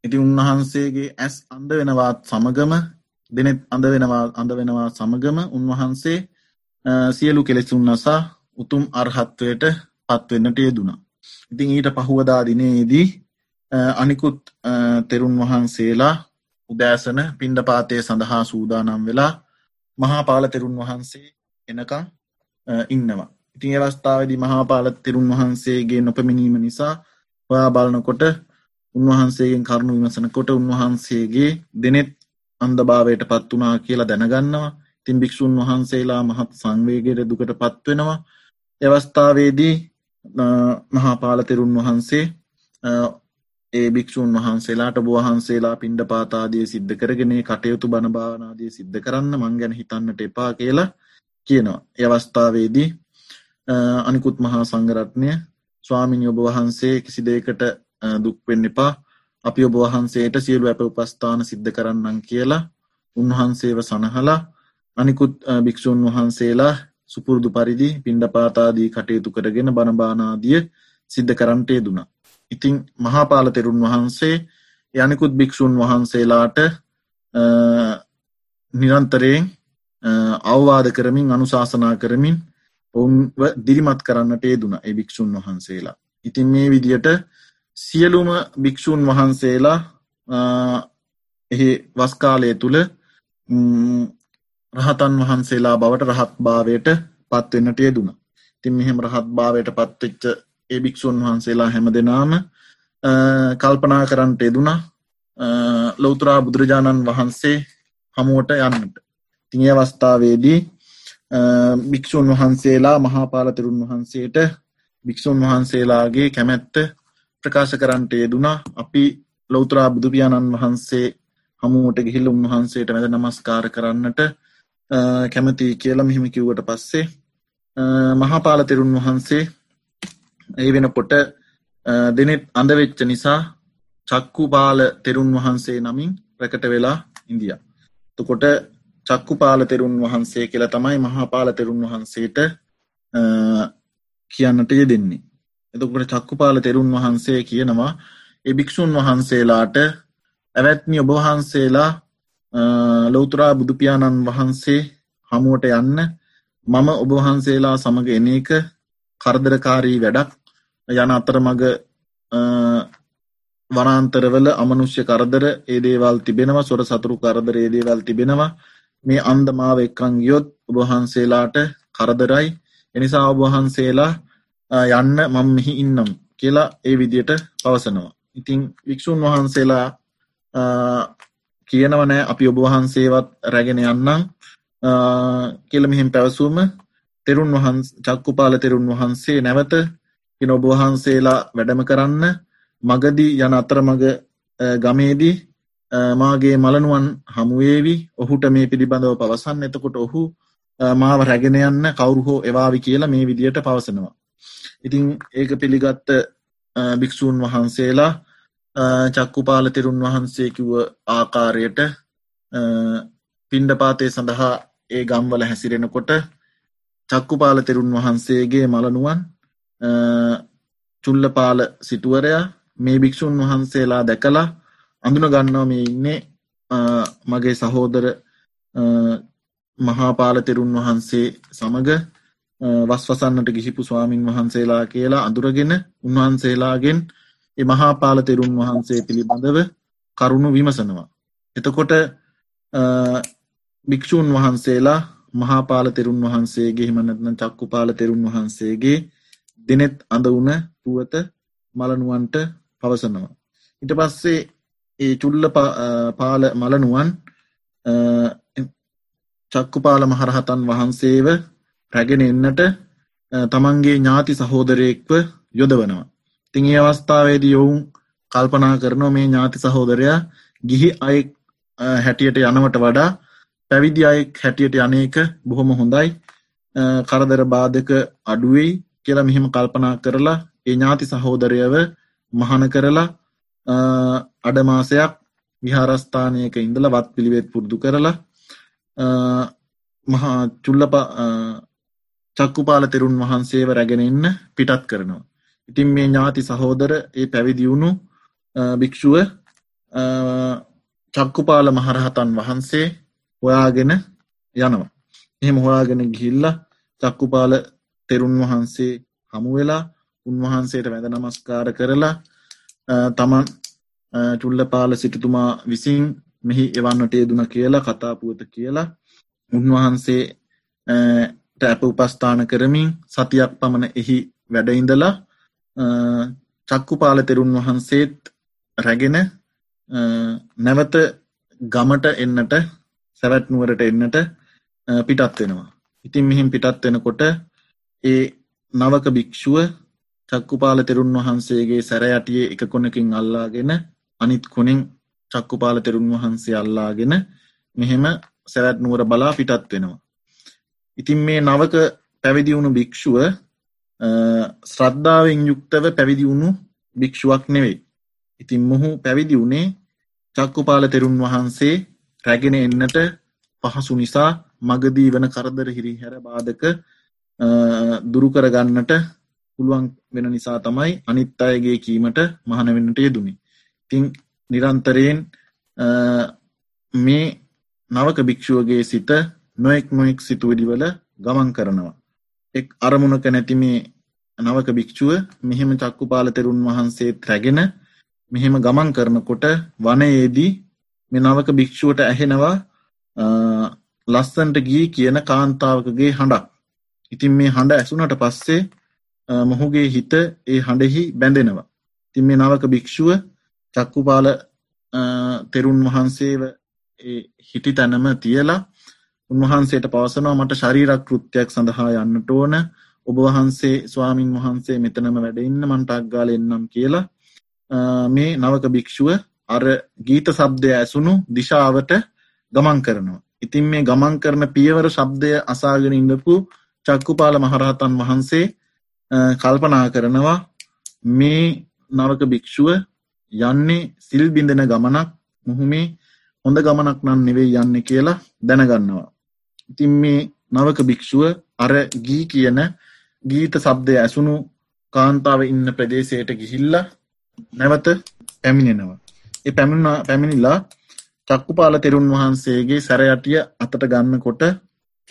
ඉති උන්වහන්සේගේ ඇස් අන්ද වෙනවාත් සමගම දෙනෙත් අඳ වෙනවා අඳ වෙනවා සමගම උන්වහන්සේ සියලු කෙලෙසුන් නසා උතුම් අර්හත්වයට පත්වෙන්නට යෙදුණා. ඉතින් ඊට පහුවදා දිනයේදී අනිකුත් තෙරුන් වහන්සේලා උදෑසන පිණ්ඩපාතය සඳහා සූදානම් වෙලා මහාපාල තෙරුන් වහන්සේ එනකං ඉන්නවා. ඉතින් අවස්ථාවදී මහාපාල තෙරුන් වහන්සේගේ නොපමිනීම නිසා ඔයා බලනකොට උන්වහන්සේගෙන් කරුණු විමසනකොට උන්වහන්සේගේ දෙනෙත් අන්දභාවයට පත් වනා කියලා දැනගන්නවා තින් භික්‍ෂූන් වහන්සේලා මහත් සංවේගයට දුකට පත්වෙනවා එවස්ථාවේදී මහාපාල තෙරුන් වහන්සේ ඒ භික්‍ෂූන් වහන්සේලාට බවහන්සේලා පින්ඩ පාතාදිය සිද්ධ කරගෙන කටයුතු බණභාවනාදිය සිද්ධ කරන්න මං ගැන හිතන්නට එපා කියලා කියනවා. අවස්ථාවේදී අනිකුත් මහා සංගරත්නය ස්වාමිනි ඔබ වහන්සේ කිසි දේකට දුක්වෙන්න එපා අපි ඔබ වහන්සේට සියලු ඇප උපස්ථාන සිද්ධ කරන්නම් කියලා උන්වහන්සේව සනහලා අනිකුත් භික්‍ෂූන් වහන්සේලා සුපුරුදු පරිදි පින්ඩ පාතාදී කටයුතු කරගෙන බණබානාදිය සිද්ධ කරන්ටේ දුනා. ඉතිං මහාපාල තෙරුන් වහන්සේ යනිකුත් භික්‍ෂූන් වහන්සේලාට නිරන්තරයෙන් අවවාද කරමින් අනුශාසනා කරමින් ඔවුන්ව දිරිමත් කරන්නට ඒදුන ඒ භික්‍ෂූන් වහන්සේලා. ඉතින් මේ විදියට සියලුම භික්‍ෂූන් වහන්සේලා එහි වස්කාලය තුළ රහතන් වහන්සේලා බවට රහත් භාවයට පත්වෙන්නට යෙදුන. තින් මෙහෙම රහත් භාවයට පත්වෙච්ච ඒ භික්‍ෂූන් වහන්සේලා හැම දෙනාම කල්පනා කරන්නට යෙදුනා ලෞතුරා බුදුරජාණන් වහන්සේ හමුවට යන්නට. තිය අවස්ථාවේදී භික්‍ෂූන් වහන්සේලා මහාපාලතරුන් වහන්සේට භික්‍ෂූන් වහන්සේලාගේ කැමැත්ත ප්‍රකාශ කරන්නට යෙදුනා අපි ලෞතරා බුදුපියාණන් වහන්සේ හමුවට ගිහිල් උන්වහන්සේට වැද නමස්කාර කරන්නට කැමති කියලා මෙහිම කිව්වට පස්සේ මහාපාල තෙරුන් වහන්සේ ඒ වෙන පොට දෙනෙත් අඳවෙච්ච නිසා චක්කුපාල තෙරුන් වහන්සේ නමින් ප්‍රකට වෙලා ඉන්දිය. තකොට චක්කුපාල තෙරුන් වහන්සේ කියලා තමයි මහාපාල තෙරුන් වහන්සේට කියන්නට ය දෙන්නේ. එතකොට චක්කුපාල තෙරුන් වහන්සේ කියනවා එභික්‍ෂූන් වහන්සේලාට ඇවැත්නි ඔබවහන්සේලා ලෞතුරා බුදුපියාණන් වහන්සේ හමුවට යන්න. මම ඔබවහන්සේලා සමඟ එන එක කරදරකාරී වැඩක්. යන අතර මග වනාන්තරවල අමනුෂ්‍ය කරදර ඒදේවල් තිබෙනවා. සොර සතුරු කරදර ඒදේවල් තිබෙනවා. මේ අන්දමාව එක්කං ගියොත් ඔබහන්සේලාට කරදරයි. එනිසා ඔබහන්සේලා යන්න මම මෙහි ඉන්නම් කියලා ඒ විදියට පවසනවා. ඉතිං වික්ෂූන් වහන්සේලා කියනවනෑ අපි ඔබ වහන්සේවත් රැගෙන යන්නම්. කියල මෙහිම් පැවසූම තෙරුන් වහන්ස් චක්කුපාල තෙරුන් වහන්සේ නැවත පින ඔබ වහන්සේලා වැඩම කරන්න. මගදී යන අතර මග ගමේදී මාගේ මලනුවන් හමුවේවි ඔහුට මේ පිළිබඳව පවසන්න එතකොට ඔහු මාව රැගෙන යන්න කවුරු හෝ එවාවි කියලා මේ විදියට පවසනවා. ඉතිං ඒක පිළිගත්ත භික්‍ෂූන් වහන්සේලා චක්කුපාල තෙරුන් වහන්සේ කිව්ව ආකාරයට පින්ඩපාතය සඳහා ඒ ගම්වල හැසිරෙනකොට චක්කුපාල තෙරුන් වහන්සේගේ මලනුවන් චුල්ලපාල සිටුවරයා මේ භික්‍ෂූන් වහන්සේලා දැකලා අඳුන ගන්නවා මේ ඉන්නේ මගේ සහෝදර මහාපාල තෙරුන් වහන්සේ සමඟ වස්වසන්නට ගිහිපු ස්වාමීන් වහන්සේලා කියලා අඳුරගෙන උන්වහන්සේලාගෙන් එ මහාපාල තෙරුන් වහන්සේ පිළිබඳව කරුණු විමසනවා. එතකොට භික්‍ෂූන් වහන්සේලා මහාපාල තෙරුන් වහන්සේගේ හිමනත්න චක්කු පාල තෙරුන් වහන්සේගේ දෙනෙත් අඳ වුන පුවත මලනුවන්ට පවසනවා. ඉට පස්සේ ඒ චුල්ල පාල මලනුවන් චක්කුපාල මහරහතන් වහන්සේව රැගෙන එන්නට තමන්ගේ ඥාති සහෝදරයෙක්ව යොදවනවා. තිං ඒ අවස්ථාවේදී යොවුන් කල්පනා කරනවා මේ ඥාති සහෝදරයා ගිහි අයෙක් හැටියට යනවට වඩා පැවිදි අයෙක් හැටියට යනක බොහොම හොඳයි කරදර බාධක අඩුවෙයි කියලා මෙහෙම කල්පනා කරලා ඒ ඥාති සහෝදරයව මහන කරලා අඩමාසයක් විහාරස්ථානයක ඉඳලා වත් පිළිවෙත් පුරුදු කරලා මහා චුල්ලප චක්කුපාල තෙරුන් වහන්සේව රැගෙන ඉන්න පිටත් කරනවා. ඉතින් මේ ඥාති සහෝදර ඒ පැවිදිවුණු භික්ෂුව චක්කුපාල මහරහතන් වහන්සේ හොයාගෙන යනවා. එහෙම හොයාගෙන ගිහිල්ලා චක්කුපාල තෙරුන් වහන්සේ හමුවෙලා උන්වහන්සේට වැඳ නමස්කාර කරලා තමන් චුල්ලපාල සිටතුමා විසින් මෙහි එවන්නට යෙදුන කියලා කතාපුවත කියලා උන්වහන්සේ ඇප උපස්ථාන කරමින් සතියක් පමණ එහි වැඩඉඳලා චක්කුපාල තෙරුන් වහන්සේත් රැගෙන නැවත ගමට එන්නට සැවැත්නුවරට එන්නට පිටත් වෙනවා. ඉතින් මෙහිම් පිටත් වෙනකොට ඒ නවක භික්‍ෂුව චක්කුපාල තෙරුන් වහන්සේගේ සැරයටියේ එක කොනකින් අල්ලාගෙන අනිත් කොනින් චක්කුපාල තෙරුන් වහන්සේ අල්ලාගෙන මෙහෙම සැවැත් නුවර බලා පිටත් වෙනවා. ඉතින් මේ නවක පැවිදි වුණු භික්‍ෂුව ශ්‍රද්ධාවෙන් යුක්තව පැවිදි වුණු භික්‍ෂුවක් නෙවෙයි. ඉතින් මොහු පැවිදි වුණේ චක්කුපාල තෙරුන් වහන්සේ රැගෙන එන්නට පහසු නිසා මගදී වන කරදර හිරි හැර බාධක දුරුකරගන්නට පුළුවන් වෙන නිසා තමයි අනිත් අයගේ කීමට මහනවෙන්නට යෙදුණි. තිං නිරන්තරයෙන් මේ නවක භික්‍ෂුවගේ සිත නොෙක් නොෙක් සිතුවඩිවල ගමන් කරනවා. එක් අරමුණක නැති මේ නවක භික්‍ෂුව මෙහෙම චක්කු පාල තෙරුන් වහන්සේත් රැගෙන මෙහෙම ගමන් කරනකොට වනයේදී මෙ නවක භික්‍ෂුවට ඇහෙනවා ලස්සන්ට ගී කියන කාන්තාවකගේ හඬක්. ඉතින් මේ හඬ ඇසුනට පස්සේ මොහුගේ හිත ඒ හඬෙහි බැඳෙනවා. තින් මේ නවක භික්‍ෂුව චක්කුපාල තෙරුන් වහන්සේව හිටි තැනම තියලා උන්වහන්සේට පවසනවා මට ශරීරක් කෘත්‍යයක් සඳහා යන්නට ඕන ඔබ වහන්සේ ස්වාමින් වහන්සේ මෙතනම වැඩඉන්න මන්ටක් ගාල එන්නම් කියලා මේ නවක භික්‍ෂුව අර ගීත සබ්දය ඇසුණු දිශාවට ගමන් කරනවා. ඉතින් මේ ගමන් කරන පියවර ශබ්දය අසාගෙන ඉඳපු චක්කුපාල මහරහතන් වහන්සේ කල්පනා කරනවා මේ නවක භික්‍ෂුව යන්නේ සිල් බිඳෙන ගමනක් මුහුමේ හොඳ ගමනක් නම් නෙවෙයි යන්න කියලා දැනගන්නවා. ඉතින් මේ නවක භික්‍ෂුව අර ගී කියන ගීත සබ්දය ඇසුණු කාන්තාව ඉන්න ප්‍රදේශයට ගිහිල්ල නැවත පැමිණෙනවා. ඒ පැමිණ පැමිණිලා චක්කුපාල තෙරුන් වහන්සේගේ සැරයටිය අතට ගන්න කොට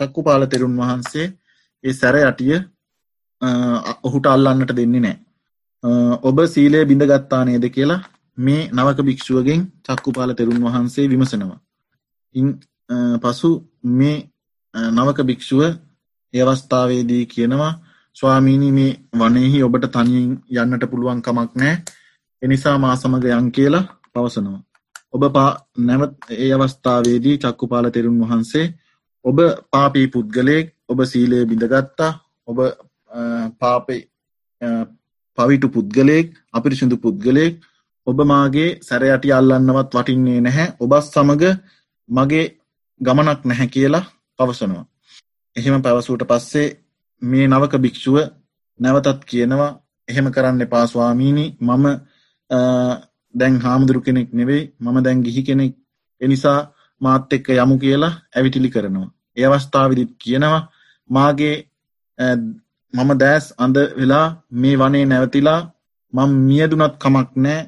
චක්කුපාල තෙරුන් වහන්සේ ඒ සැර යටිය ඔහුට අල්ලන්නට දෙන්නේ නෑ. ඔබ සීලය බිඳගත්තා නේද කියලා මේ නවක භික්ෂුවගෙන් චක්කුපාල තෙරුන් වහන්සේ විමසනවා. ඉන් පසු මේ නවක භික්ෂුව ඒවස්ථාවේදී කියනවා ස්වාමීණී මේ වනයෙහි ඔබට තනියෙන් යන්නට පුළුවන් කමක් නෑ එනිසා මා සමග යන් කියලා පවසනවා. ඔබ පා නැවත් ඒ අවස්ථාවේදී චක්කුපාල තෙරුන් වහන්සේ ඔබ පාපී පුද්ගලයෙක් ඔබ සීලය බිඳගත්තා ඔබ පාපේ පවිටු පුද්ගලයෙක් අපිරිසිදු පුද්ගලයෙක් ඔබ මාගේ සැරයටි අල්ලන්නවත් වටින්නේ නැහැ ඔබස් සමග මගේ ගමනක් නැහැ කියලා පවසනවා. එහෙම පැවසූට පස්සේ මේ නවක භික්‍ෂුව නැවතත් කියනවා එහෙම කරන්න පාස්වාමීණි මම දැන් හාමුදුරු කෙනෙක් නෙවෙයි මම දැන් ගිහි කෙනෙක් එනිසා මාත් එක්ක යමු කියලා ඇවිටිලි කරනවා. ඒ අවස්ථාවවිදිත් කියනවා මාගේ මම දෑස් අඳ වෙලා මේ වනේ නැවතිලා මං මියදුනත් කමක් නෑ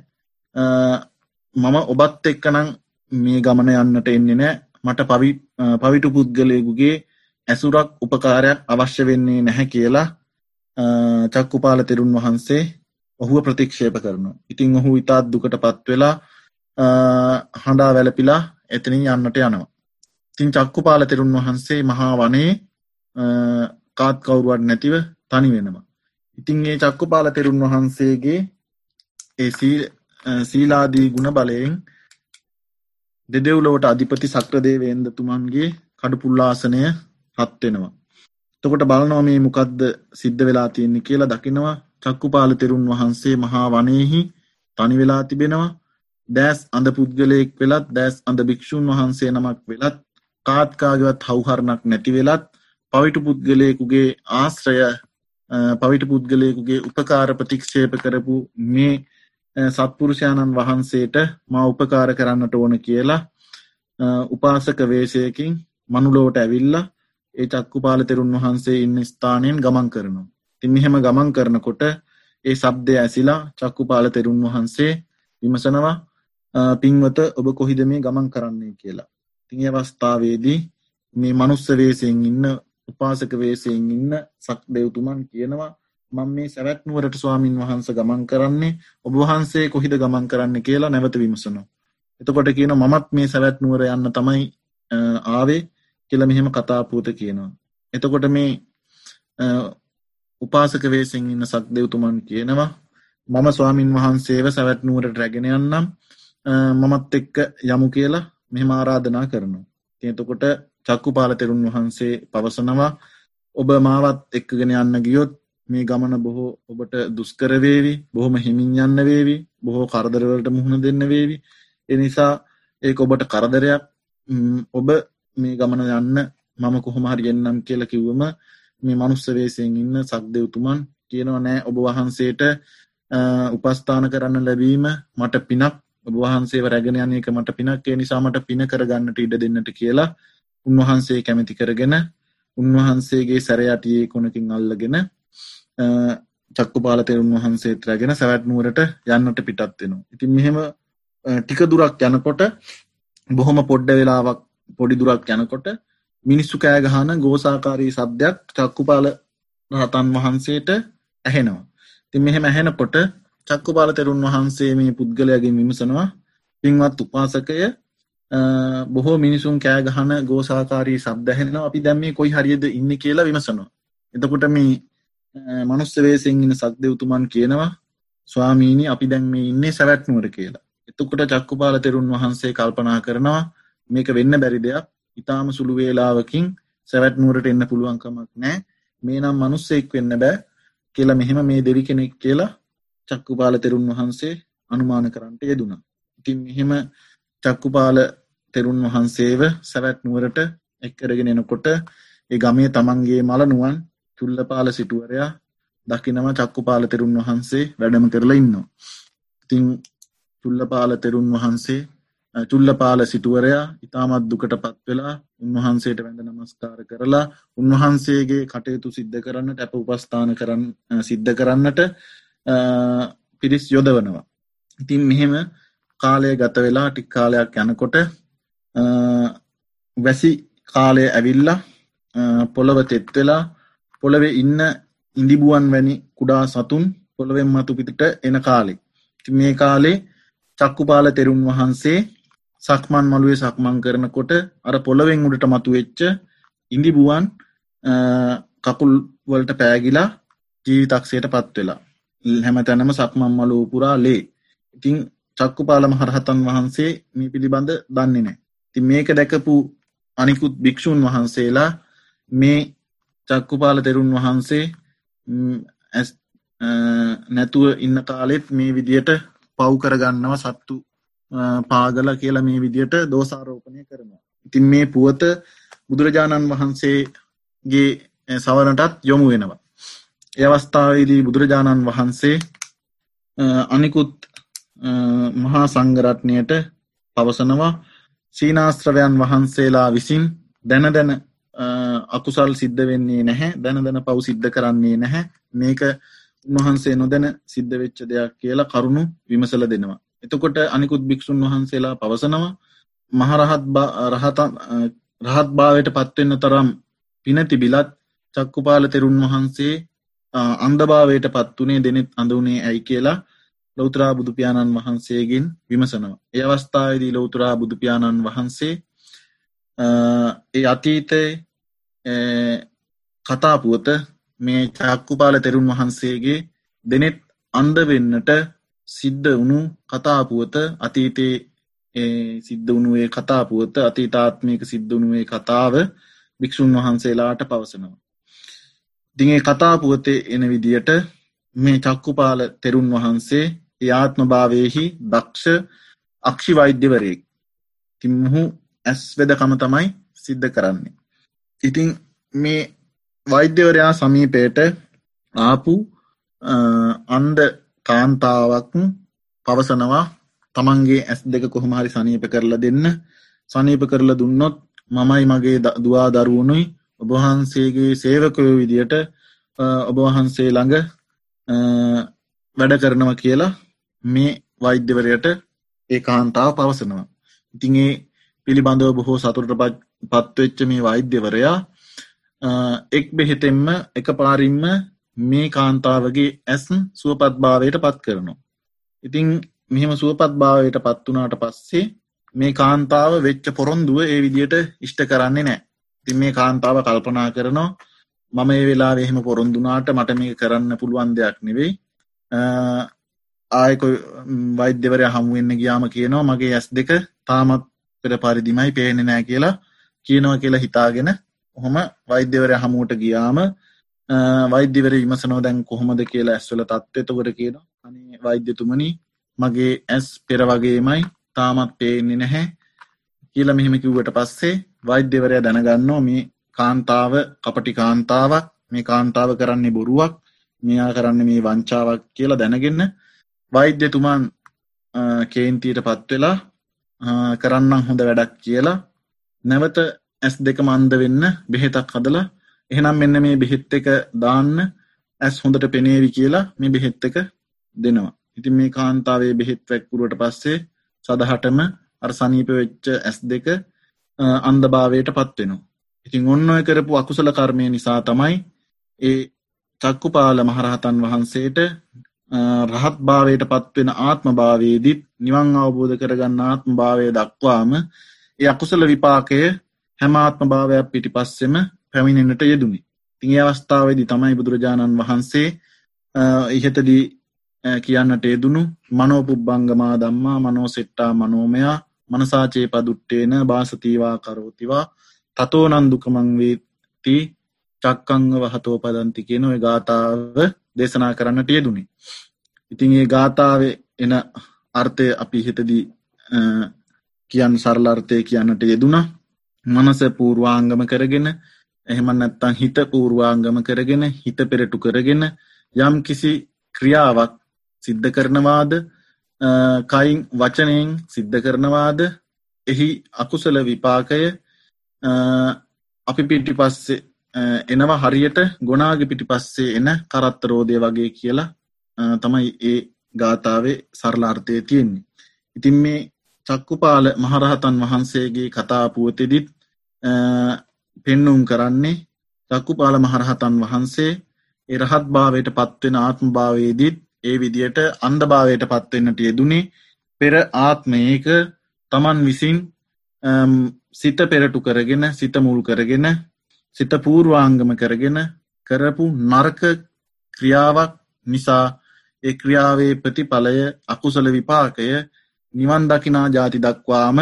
මම ඔබත් එක්කනං මේ ගමන යන්නට එන්නේ නෑ මට පවි පවිටු පුද්ගලයකුගේ ඇසුරක් උපකාරයක් අවශ්‍ය වෙන්නේ නැහැ කියලා චක්කුපාල තෙරුන් වහන්සේ ඔහුව ප්‍රතික්ෂේප කරනු. ඉතිං ඔහු ඉතාත් දුකට පත්වෙලා හඬා වැලපිලා එතනින් යන්නට යනවා. තින් චක්කුපාල තෙරුන් වහන්සේ මහා වනේ කාත් කවුරුවට නැතිව තනි වෙනවා. ඉතින් ඒ චක්කුපාල තෙරුන් වහන්සේගේ ඒ සීලාදී ගුණ බලයෙන් දෙදෙව්ලොවට අධිපති සක්‍රදේවේන්ද තුමන්ගේ කඩුපුල්ලාසනය හත්වෙනවා. තොකොට බලනව මේ මොකක්ද සිද්ධ වෙලා තියෙන්නේ කියලා දකිනවා චක්කුපාල තෙරුන් වහන්සේ මහා වනයෙහි තනි වෙලා තිබෙනවා දෑස් අඳ පුද්ගලයෙක් වෙලත් දෑස් අඳ භික්‍ෂූන් වහන්සේ නමක් වෙලත් කාත්කාගවත් හවහරණක් නැති වෙලත් පවිටු පුද්ගලයකුගේ ආශ්‍රය පවිට පුද්ගලයකුගේ උපකාර ප්‍රතික්ෂේප කරපු මේ සත්පුරුෂයාණන් වහන්සේට මා උපකාර කරන්නට ඕන කියලා උපාසක වේශයකින් මනුලෝට ඇවිල්ල ඒ චක්කු පාල තෙරුන් වහන්සේ ඉන්න ස්ථානයෙන් ගමන් කරනවා. තිමිහෙම ගමන් කරනකොට ඒ සබ්දය ඇසිලා චක්කු පාල තෙරුන් වහන්සේ විමසනවා පින්වත ඔබ කොහිද මේ ගමන් කරන්නේ කියලා. තිය අවස්ථාවේදී මේ මනුස්ස වේසයෙන් ඉන්න උපාසක වේසයෙන් ඉන්න සක් දෙව්තුමන් කියනවා මං මේ සැවැත්නුවරට ස්වාමීන් වහන්ස ගමන් කරන්නේ ඔබ වහන්සේ කොහිද ගමන් කරන්න කියලා නැවත විමසනවා. එතකොට කියන මමත් මේ සැවැත්නුවර යන්න තමයි ආවේ කියල මෙහෙම කතාපූත කියනවා. එතකොට මේ උපාසක වේසිෙන් ඉන්න සක් දෙව්තුමන් කියනවා මම ස්වාමීන් වහන්සේව සැවැත්නුවරට රැගෙන යන්නම් මමත් එක්ක යමු කියලා මෙහෙම ආරාධනා කරනවා. තියතකොට චක්කු පාලතෙරුන් වහන්සේ පවසනවා. ඔබ මාවත් එක්කගෙන යන්න ගියොත් මේ ගමන බොහෝ ඔබට දුස්කරවේවි බොහොම හිමින් යන්න වේවි බොහෝ කරදරවලට මුහුණ දෙන්න වේවි. එනිසා ඒක ඔබට කරදරයක්. ඔබ මේ ගමන යන්න මම කොහොමහරි එන්නම් කියලා කිව්වම මේ මනුස්සවේසයෙන් ඉන්න සක්දෙව්තුමන් කියනවා නෑ ඔබ වහන්සේට උපස්ථාන කරන්න ලැබීම මට පිනක්. ඔබ වහන්සේ රැගෙන යන එක මට පිනක්. ඒ නිසාමට පින කරගන්නට ඉඩ දෙන්නට කියලා උන්වහන්සේ කැමති කරගෙන උන්වහන්සේගේ සැරයටියේ කොනකින් අල්ලගෙන චක්කු පාලතෙරුන් වහන්සේත් රැගෙන සැවැට්නුවරට යන්නට පිටත් වෙනවා. ඉතින් මෙහෙම ටික දුරක් යනකොට බොහොම පොඩ්ඩ වෙලාවක් පොඩි දුරක් යනකොට මිනිස්සු කෑගහන ගෝසාකාරී සබ්දයක් චක්කුපාල රහතන් වහන්සේට ඇහෙනවා. ති මෙහෙම ඇහෙනකොට චක්කුපාල තෙරුන් වහන්සේ මේ පුද්ගලයගේ විමසනවා පින්වත් උපාසකය බොහෝ මිනිසුන් කෑගහන ගෝසාකාරී සබ්දැහෙනවා අපි දැම්මේ කොයි හරියද ඉන්න කියලා විමසනවා. එතකොට මේ මනුස්සවේසිෙන් ඉන්න සක්දෙවතුමන් කියනවා ස්වාමීණි අපි දැන් මේ ඉන්නේ සැවැත්නුවර කියලා. එතකොට චක්කුපාල තෙරුන් වහන්සේ කල්පනා කරනවා මේක වෙන්න බැරි දෙයක් ඉතාම සුළු වේලාවකින් සැවැත්නුවරට එන්න පුළුවන්කමක් නෑ මේ නම් මනුස්සෙක් වෙන්න බෑ කියලා මෙහෙම මේ දෙවි කෙනෙක් කියලා චක්කුපාල තෙරුන් වහන්සේ අනුමාන කරන්නට යෙදුණා. ඉතින් මෙහෙම චක්කුපාල තෙරුන් වහන්සේව සැවැත් නුවරට එක්කරගෙන එනකොට ඒ ගමේ තමන්ගේ මලනුවන් චුල්ලපාල සිටුවරයා දකිනම චක්කුපාල තෙරුන් වහන්සේ වැඩම කරලා ඉන්නවා. ඉතිං චුල්ලපාල තෙරුන් වහන්සේ චුල්ලපාල සිටුවරයා ඉතාමත් දුකට පත් වෙලා උන්වහන්සේට වැඳ නමස්කාර කරලා උන්වහන්සේගේ කටයුතු සිද්ධ කරන්නට ඇප උපස්ථාන කරන්න සිද්ධ කරන්නට පිරිස් යොදවනවා. ඉතින් මෙහෙම කාලය ගත වෙලා ටික් කාලයක් යනකොට වැසි කාලය ඇවිල්ල පොළොව තෙත්වෙලා පොළොවෙ ඉන්න ඉඳිබුවන් වැනි කුඩා සතුන් පොළොවෙන් මතු පිතිට එන කාලෙ. මේ කාලේ චක්කුපාල තෙරුන් වහන්සේ සක්මන් මළුවේ සක්මන් කරනකොට අර පොළොවෙන් උඩට මතු වෙච්ච ඉඳිබුවන් කකුල් වලට පෑගිලා ජීවිතක්ෂයට පත් වෙලා හැම තැනම සක්මන් මලූ පුරා ලේ ඉතිං චක්කුපාල මහරහතන් වහන්සේ මේ පිළිබඳ දන්නේ නෑ ති මේක දැකපු අනිකුත් භික්‍ෂූන් වහන්සේලා මේ චක්කුපාල තෙරුන් වහන්සේ නැතුව ඉන්න කාලෙත් මේ විදියට පව් කරගන්නව සත්තු පාගල කියලා මේ විදියට දෝසාරෝපනය කරනවා. ඉතින් මේ පුවත බුදුරජාණන් වහන්සේගේ සවනටත් යොමු වෙනවා. අවස්ථාවේදී බුදුරජාණන් වහන්සේ අනිකුත් මහා සංගරත්නයට පවසනවා. සීනාස්ත්‍රවයන් වහන්සේලා විසින් දැන දැන අකුසල් සිද්ධ වෙන්නේ නැහැ. දැන දැන පව් සිද්ධ කරන්නේ නැහැ. මේක උන්වහන්සේ නොදැන සිද්ධ වෙච්ච දෙයක් කියලා කරුණු විමසල දෙනවා. එතකොට අනිකුත් භික්‍ෂූන් වහන්සේලා පවසනවා. මහරහත් රහත් භාවයට පත්වෙන්න තරම් පිනති බිලත් චක්කුපාල තෙරුන් වහන්සේ අන්දභාවයට පත්වනේ දෙනෙත් අඳුනේ ඇයි කියලා ලෞතරා බුදුපාණන් වහන්සේගෙන් විමසනවා. ඒ අවස්ථාවේදී ලෞතරා බුදුපාණන් වහන්සේ ඒ අතීතය කතාපුවත මේ චක්කුපාල තෙරුන් වහන්සේගේ දෙනෙත් අන්ද වෙන්නට සිද්ධ වුණු කතාපුවත අතීතයේ සිද්ධ වුණුවේ කතාපුවත අතීතාත්මයක සිද්ධ වුණුවේ කතාව භික්‍ෂූන් වහන්සේලාට පවසනවා. දිගේ කතාපුවතේ එන විදියට මේ චක්කුපාල තෙරුන් වහන්සේ ඒ ආත්ම භාවයෙහි දක්ෂ අක්ෂි වෛද්‍යවරයෙක් තිම්හු ඇස් වෙදකම තමයි සිද්ධ කරන්නේ. ඉතිං මේ වෛද්‍යවරයා සමීපයට ආපු අන්ද කාන්තාවක් පවසනවා. තමන්ගේ ඇස් දෙක කොහොමහරි සනීප කරලා දෙන්න. සනීප කරලා දුන්නොත් මමයි මගේ දවා දරුවනුයි. ඔබහන්සේගේ සේවකයෝ විදියට ඔබවහන්සේ ළඟ වැඩ කරනවා කියලා මේ වෛද්‍යවරයට ඒ කාන්තාව පවසනවා. ඉතින් ඒ පිළිබඳව බොහෝ සතුරට පත්වෙච්ච මේ වෛද්‍යවරයා එක් බෙහෙතෙන්ම එක පාරින්ම මේ කාන්තාවගේ ඇස් සුවපත් භාවයට පත් කරනවා. ඉතිං මෙහෙම සුවපත් භාවයට පත් වනාට පස්සේ මේ කාන්තාව වෙච්ච පොරොන්දුව ඒ විදියට ඉෂ්ට කරන්නේ නෑ තින් මේ කාන්තාව කල්පනා කරනවා මම ඒ වෙලා එහෙම පොරොන්දුනාට මට මේ කරන්න පුළුවන් දෙයක් නෙවෙයි ආයකො වෛද්‍යවරය හමුවෙන්න ගියාම කියනවා මගේ ඇස් දෙක තාමත් පෙර පරිදිමයි පේනෙ නෑ කියලා කියනවා කියලා හිතාගෙන ඔහොම වෛද්‍යවරය හමුවට ගියාම වෛද්‍යවර විමසනෝ දැන් කොහොමද කියලා ඇස්වල තත්ත්වතකොට කියනවා අනේ වෛද්‍යතුමනි මගේ ඇස් පෙර වගේමයි තාමත් පේන්නේ නැහැ කියල මෙහෙම කිව්වට පස්සේ වෛද්‍යවරය දැනගන්නවා මේ කාන්තාව කපටි කාන්තාවක් මේ කාන්තාව කරන්නේ බොරුවක් මෙයා කරන්න මේ වංචාවක් කියලා දැනගන්න වෛද්‍යතුමන් කේන්තීට පත්වෙලා කරන්නම් හොඳ වැඩක් කියලා නැවත ඇස් දෙක මන්ද වෙන්න බෙහෙතක් හදලා එහෙනම් මෙන්න මේ බෙහෙත් එක දාන්න ඇස් හොඳට පෙනේවි කියලා මේ බෙහෙත් එක දෙනවා ඉතින් මේ කාන්තාවේ බෙහෙත් වැැක්කුරුවට පස්සේ සදහටම අර සනීප වෙච්ච ඇස් දෙක අන්දභාවයට පත්වෙනවා. ඉතින් ඔන්න ඔය කරපු අකුසල කර්මය නිසා තමයි ඒ චක්කුපාල මහරහතන් වහන්සේට රහත් භාවයට පත්වෙන ආත්ම භාවේදිත් නිවන් අවබෝධ කරගන්න ආත්ම භාවය දක්වාම ඒ අකුසල විපාකය හැමාත්ම භාවයක් පිටි පස්සෙම පැමිණෙනට යෙදුනි. තිගේ අවස්ථාවේදි තමයි බුදුරජාණන් වහන්සේ ඉහතදී කියන්නට යෙදුණු මනෝපුබ්බංගමා දම්මා මනෝ සෙට්ටා මනෝමයා මනසාචේ පදුට්ටේන බාසතීවා කරෝතිවා තතෝ නන්දුකමංවේති චක්කංග වහතෝ පදන්ති කියන ඔය ගාථාව දේශනා කරන්නට යෙදුණි. ඉතින් ඒ ගාථාව එන අර්ථය අපි හිතදී කියන් සරලාර්ථය කියන්නට යෙදුණ. මනස පූර්වාංගම කරගෙන එහෙම නැත්තං හිත පූර්වාංගම කරගෙන හිත පෙරටු කරගෙන යම් කිසි ක්‍රියාවක් සිද්ධ කරනවාද? කයින් වචනයෙන් සිද්ධ කරනවාද? එහි අකුසල විපාකය අපි පිටි පස්සේ එනවා හරියට ගොනාග පිටි පස්සේ එන කරත්තරෝදය වගේ කියලා තමයි ඒ ගාථාවේ සරලාර්ථය තියෙන්නේ. ඉතින් මේ චක්කුපාල මහරහතන් වහන්සේගේ කතාපුවතෙදිත් පෙන්නුම් කරන්නේ චක්කුපාල මහරහතන් වහන්සේ එරහත් භාවයට පත්වෙන ආත්ම භාවයේදීත් ඒ විදියට අන්දභාවයට පත්වෙන්නට යෙදුනේ පෙර ආත්මයක තමන් විසින් සිත පෙරටු කරගෙන සිත මුල් කරගෙන සිත පූර්වාංගම කරගෙන කරපු නර්ක ක්‍රියාවක් නිසා ඒ ක්‍රියාවේ ප්‍රතිඵලය අකුසල විපාකය නිවන් දකිනා ජාති දක්වාම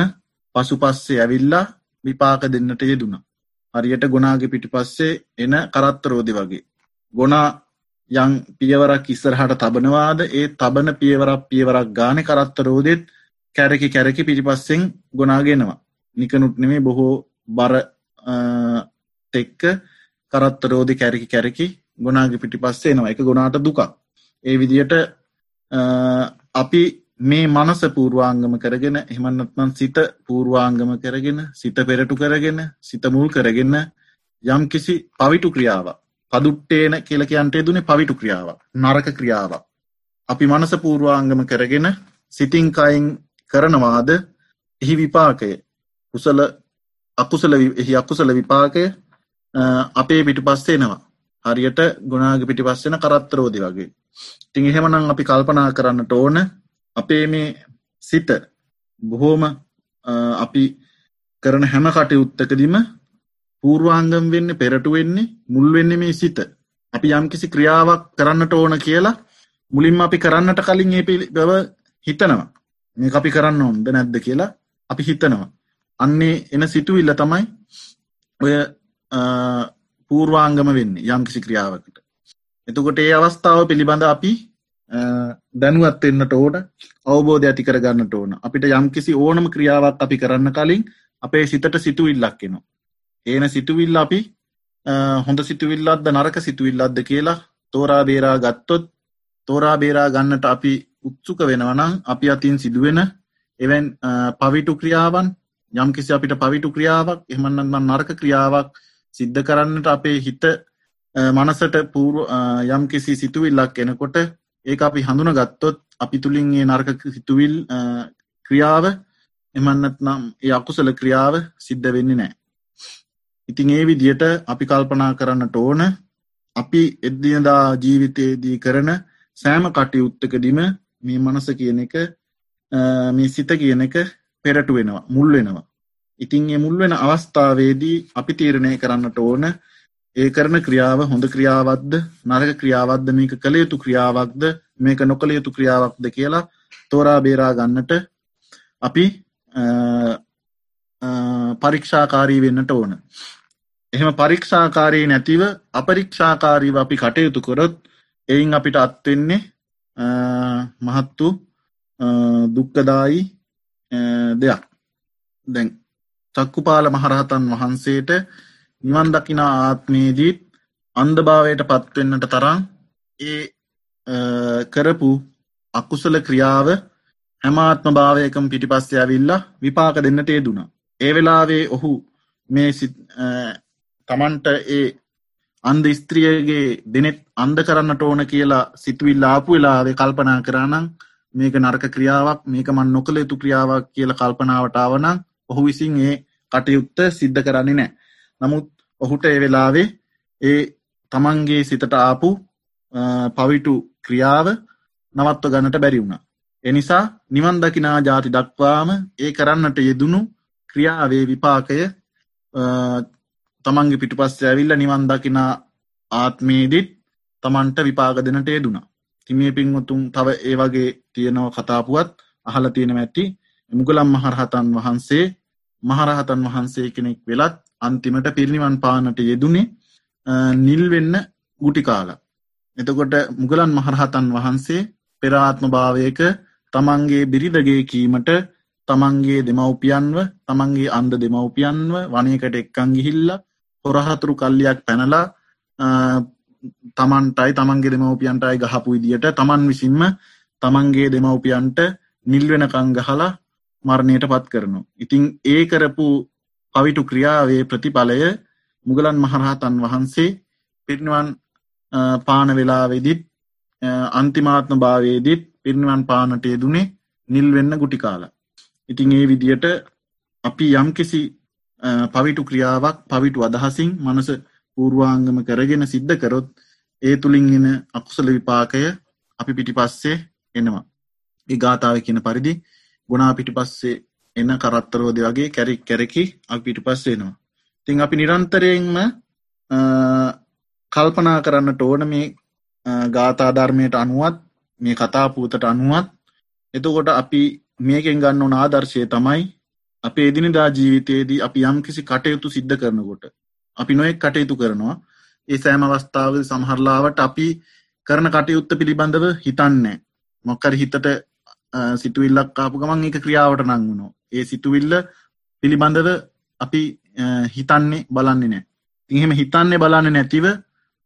පසු පස්සේ ඇවිල්ලා විපාක දෙන්නට යෙදුණ. හරියට ගොනාගේ පිටි පස්සේ එන කරත්තරෝධි වගේ. ගොනා යං පියවරක් ඉස්සරහට තබනවාද ඒ තබන පියවරක් පියවරක් ගාන කරත්තරෝදෙත් කැරකි කැරකි පිටිපස්සෙන් ගොනාගෙනවා. නිකනුත් නෙමේ බොහෝ බර තෙක්ක කරත්තරෝධි කැරකි කැරකි ගොනාගේ පිටි පස්සේ නවා එක ගොනාට දුකක්. ඒ විදියට අපි මේ මනස පූර්වාංගම කරගෙන එහමන්නත්මන් සිත පූර්වාංගම කරගෙන සිත පෙරටු කරගෙන සිත මුල් කරගෙන යම් කිසි පවිටු ක්‍රියාවක්. පදුට්ටේන කියලකයන්ට දුන පවිටු ක්‍රියාව නරක ක්‍රියාවක්. අපි මනස පූර්වාංගම කරගෙන සිතිංකයින් කරනවාද? එහි විපාකය. කුසල අකුසල එහි අකුසල විපාකය. අපේ පිටි පස්සේනවා හරියට ගුණාග පිටි පස්සෙන කරත්තරෝදි වගේ. තිං එහෙමනං අපි කල්පනා කරන්නට ඕන අපේ මේ සිත බොහෝම අපි කරන හැම කටයුත්තකදීම පූර්වාංගම් වෙන්න පෙරටු වෙන්නේ මුල් වෙන්න මේ සිත. අපි යම්කිසි ක්‍රියාවක් කරන්නට ඕන කියලා මුලින්ම අපි කරන්නට කලින් ඒ බව හිතනවා. මේ අපි කරන්න ඕොන්ද නැද්ද කියලා අපි හිතනවා. අන්නේ එන සිතුවිල්ල තමයි ඔය පූර්වාංගම වෙන්න යම්කිසි ක්‍රියාවකට. එතකොට ඒ අවස්ථාව පිළිබඳ අපි දැනුවත් වෙන්නට ඕන අවබෝධය ඇති කරගන්නට ඕන. අපිට යම් කිසි ඕනම ක්‍රියාවක් අපි කරන්න කලින් අපේ සිතට සිතුවිල්ලක් එනවා. ඒන සිතුවිල්ල අපි හොඳ සිතුවිල්ලත්ද නරක සිතුවිල්ලත්ද කියලා තෝරා බේරා ගත්තොත් තෝරා බේරා ගන්නට අපි උත්සුක වෙනවනම් අපි අතින් සිදුවෙන එවැන් පවිටු ක්‍රියාවන් යම් කිසි අපිට පවිටු ක්‍රියාවක් එහමන්නම නරක ක්‍රියාවක් සිද්ධ කරන්නට අපේ හිත මනසට පූරු යම් කිසි සිතුවිල්ලක් එනකොට ඒ අපි හඳුන ගත්තොත් අපි තුළින්ගේ නර්ක සිතුවිල් ක්‍රියාව එමන්නත් නම් ඒ අකුසල ක්‍රියාව සිද්ධ වෙන්නේ නෑ. ඉතිං ඒ විදියට අපි කල්පනා කරන්නට ඕන අපි එද්දියදා ජීවිතයේදී කරන සෑම කටයුත්තකදිම මේ මනස කියන එක මේ සිත කියන එක පෙරටු වෙනවා මුල් වෙනවා. ඉතින් ඒ මුල් වෙන අවස්ථාවේදී අපි තීරණය කරන්නට ඕන ඒ කරන ක්‍රියාව හොඳ ක්‍රියාවක්ද නරක ක්‍රියාවක්ද මේක කළ යුතු ක්‍රියාවක්ද මේක නොකළ යුතු ක්‍රියාවක්ද කියලා තෝරා බේරා ගන්නට අපි පරීක්ෂාකාරී වෙන්නට ඕන. එහෙම පරීක්ෂාකාරී නැතිව අපරීක්ෂාකාරීව අපි කටයුතු කොරොත් එයින් අපිට අත්වෙන්නේ මහත්තු දුක්කදායි දෙයක් දැන් චක්කුපාල මහරහතන් වහන්සේට නිවන් දකිනා ආත්මේදීත් අන්දභාවයට පත්වෙන්නට තරම් ඒ කරපු අකුසල ක්‍රියාව හැමාත්ම භාවයකම පිටිපස්සේ ඇවිල්ලා විපාක දෙන්නට ඒදුනා. ඒ වෙලාවේ ඔහු මේ තමන්ට ඒ අන්ද ස්ත්‍රියගේ දෙනෙත් අන්ද කරන්නට ඕන කියලා සිතුවිල් ආපු වෙලාවේ කල්පනා කරානං මේක නර්ක ක්‍රියාවක් මේක මන් නොකළ යුතු ක්‍රියාවක් කියල කල්පනාවටාවනං ඔහු විසින් ඒ කටයුත්ත සිද්ධ කරන්නේ නෑ. නමුත් ඔහුට ඒ වෙලාවේ ඒ තමන්ගේ සිතට ආපු පවිටු ක්‍රියාව නවත්ව ගන්නට බැරි වුණ. එනිසා නිවන් දකිනා ජාති දක්වාම ඒ කරන්නට යෙදුණු ක්‍රියාවේ විපාකය තමන්ගේ පිටු පස්ස ඇවිල්ල නිවන් දකිනා ආත්මේදිත් තමන්ට විපාග දෙනට යෙදුණා. තිමේ පින්වතුන් තව ඒ වගේ තියෙනව කතාපුවත් අහල තියෙන ඇති මුගලම් මහරහතන් වහන්සේ මහරහතන් වහන්සේ කෙනෙක් වෙලත් අන්තිමට පිරිනිවන් පානට යෙදුනේ නිල් වෙන්න ගුටි කාලා. එතකොට මුගලන් මහරහතන් වහන්සේ පෙරාත්ම භාවයක තමන්ගේ බිරිදගේ කීමට තමන්ගේ දෙමව්පියන්ව තමන්ගේ අන්ද දෙමව්පියන්ව වනයකට එක්කං ගිහිල්ල හොරහතුරු කල්ලියක් පැනලා තමන්ටයි තමන්ගේ දෙමව්පියන්ටයි ගහපු විදියට තමන් විසින්ම තමන්ගේ දෙමව්පියන්ට නිල්වෙනකං ගහලා මරණයට පත් කරනු. ඉතිං ඒ කරපු පවිටු ක්‍රියාවේ ප්‍රතිඵලය මුගලන් මහරහතන් වහන්සේ පිරිනිවන් පාන වෙලාවෙදිත් අන්තිමාත්ම භාවේදිත් පිරිනිවන් පානට යෙදුනේ නිල් වෙන්න ගුටි කාලා. ඉතිං ඒ විදියට අපි යම් කිසි පවිටු ක්‍රියාවක් පවිටු අදහසින් මනස පූර්වාංගම කරගෙන සිද්ධ කරොත් ඒ තුළින් එන අකුසල විපාකය අපි පිටි පස්සේ එනවා. ඒ ගාථාව කියන පරිදි ගුණා පිටි පස්සේ එන්න කරත්තරෝද වගේ කැරෙක් කැරකි අප පිටි පස්සෙනවා. තිං අපි නිරන්තරයෙන්ම කල්පනා කරන්නට ඕන මේ ගාථාධර්මයට අනුවත් මේ කතාපූතට අනුවත් එතකොට අපි මේකෙන් ගන්න ඕන ආදර්ශය තමයි අප එදිනිදා ජීවිතයේදී අපි යම් කිසි කටයුතු සිද්ධ කරනකොට අපි නොෙක් කටයුතු කරනවා ඒ සෑම අවස්ථාව සමහරලාවට අපි කරන කටයුත්ත පිළිබඳව හිතන්නේ මොක්කර හිතට සිතුවිල්ලක් කාපු ගමන් එක ක්‍රියාවට නංගුණෝ ඒ සිතුවිල්ල පිළිබඳව අපි හිතන්නේ බලන්නේ නෑ තිහෙම හිතන්නේ බලන්න නැතිව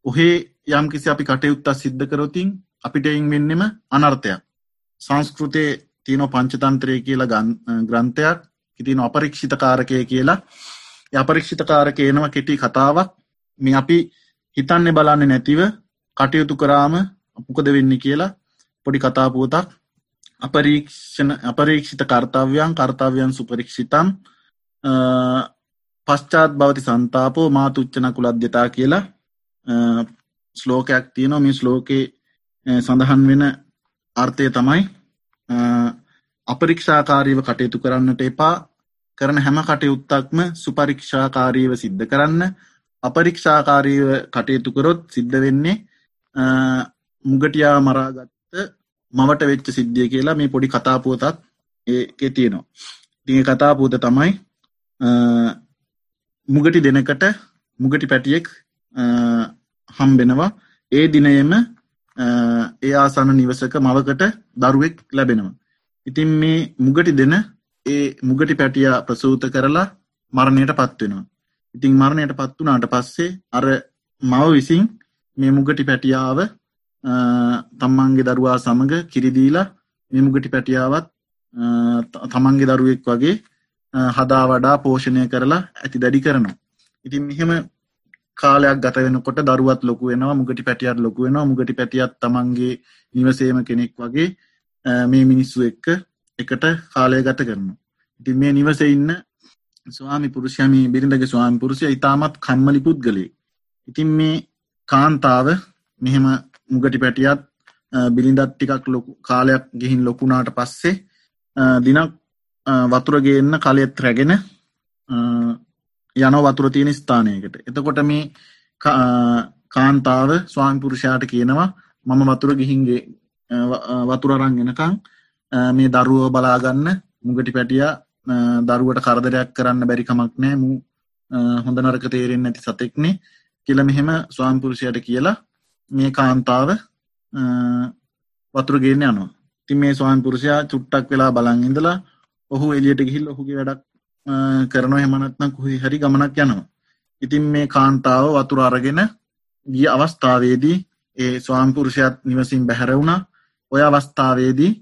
ඔහේ යම් කිසි අපි කටයුත්තා සිද්ධ කරොතින් අපිට එයින් වෙන්නෙම අනර්ථයක්. සංස්කෘතය තියන පංචතන්ත්‍රය කියලා ග්‍රන්ථයක් ඉතින අපරීක්ෂිත කාරකය කියලා. අපරීක්ෂිත කාරක එනවා කෙටි කතාවක්. මේ අපි හිතන්නේ බලන්න නැතිව කටයුතු කරාම අපපුකද වෙන්න කියලා පොඩි කතාපුවතක් අපරීක්ෂණ අපරීක්ෂිත කර්තාව්‍යන් කර්තාවයන් සුපරීක්ෂිතම් පශ්චාත් භවති සන්තාපෝ මාතුච්චන කුලද්‍යතා කියලා ස්ලෝකයක් තියනවා. මේ ස්ලෝකයේ සඳහන් වෙන අර්ථය තමයි අපරීක්ෂාකාරීව කටයුතු කරන්නට එපා. කරන හැම කටයුත්තක්ම සුපරීක්ෂාකාරීව සිද්ධ කරන්න. අපරීක්ෂාකාරීව කටයුතු කරොත් සිද්ධ වෙන්නේ මුගටියා මරාගත්ත මවට වෙච්ච සිද්ධිය කියලා මේ පොඩි කතාපුවතත් ඒ තියෙනවා. තිය කතාපූත තමයි මුගටි දෙනකට මුගටි පැටියෙක් හම්බෙනවා ඒ දිනයම ඒ ආසන්න නිවසක මවකට දරුවෙක් ලැබෙනවා. ඉතින් මේ මුගටි දෙන ඒ මුගටි පැටිය ප්‍රසූත කරලා මරණයට පත්වෙනවා. ඉතිං මරණයට පත් වනාට පස්සේ අර මව විසින් මේ මුගටි පැටියාව තමන්ගේ දරුවා සමඟ කිරිදීලා මේ මුගටි පැටියාවත් තමන්ගේ දරුවෙක් වගේ හදා වඩා පෝෂණය කරලා ඇති දැඩි කරනවා. ඉතින් මෙහෙම කාලයක් ගත වෙනකොට දරුවත් ලොකු වෙනවා මුගටි පැටියට ලොකු වෙනවා මුගටි පැටියත් තමන්ගේ නිවසේම කෙනෙක් වගේ මේ මිනිස්සු එක්ක එකට කාලය ගත කරනවා. ඉතින් මේ නිවස ඉන්න ස්වාමි පුරුෂයමි බිරිඳගේ ස්වාමි පුරුෂය ඉතාමත් කම්මලි පුද්ගලේ. ඉතින් මේ කාන්තාව මෙහෙම මුගටි පැටියත් බිලිඳත් ටිකක් ලොකු කාලයක් ගිහින් ලොකුණාට පස්සේ දිනක් වතුරගේන්න කලෙත් රැගෙන යන වතුර තියෙන ස්ථානයකට. එතකොට මේ කාන්තාව ස්වාමිපුරුෂයාට කියනවා මම වතුර ගිහින්ගේ වතුරරංගෙනකං මේ දරුව බලාගන්න. මුගටි පැටිය දරුවට කරදරයක් කරන්න බැරිකමක් නෑ. මු හොඳ නරක තේරෙන් ඇති සතෙක්නේ කියල මෙහෙම ස්වාම්පුරුෂයට කියලා මේ කාන්තාව වතුරගේන්න යනවා. ති මේ ස්වාන් පුරුෂයා චුට්ටක් වෙලා බලන් ඉඳලා ඔහු එලියට ගිහිල් ඔහුගේ වැඩක් කරනවා. හෙමනත්නම් කොහි හරි ගමනක් යනවා. ඉතින් මේ කාන්තාව වතුර අරගෙන ගිය අවස්ථාවේදී ඒ ස්වාම්පුරුෂයත් නිවසින් බැහැර වුණා. ඔය අවස්ථාවේදී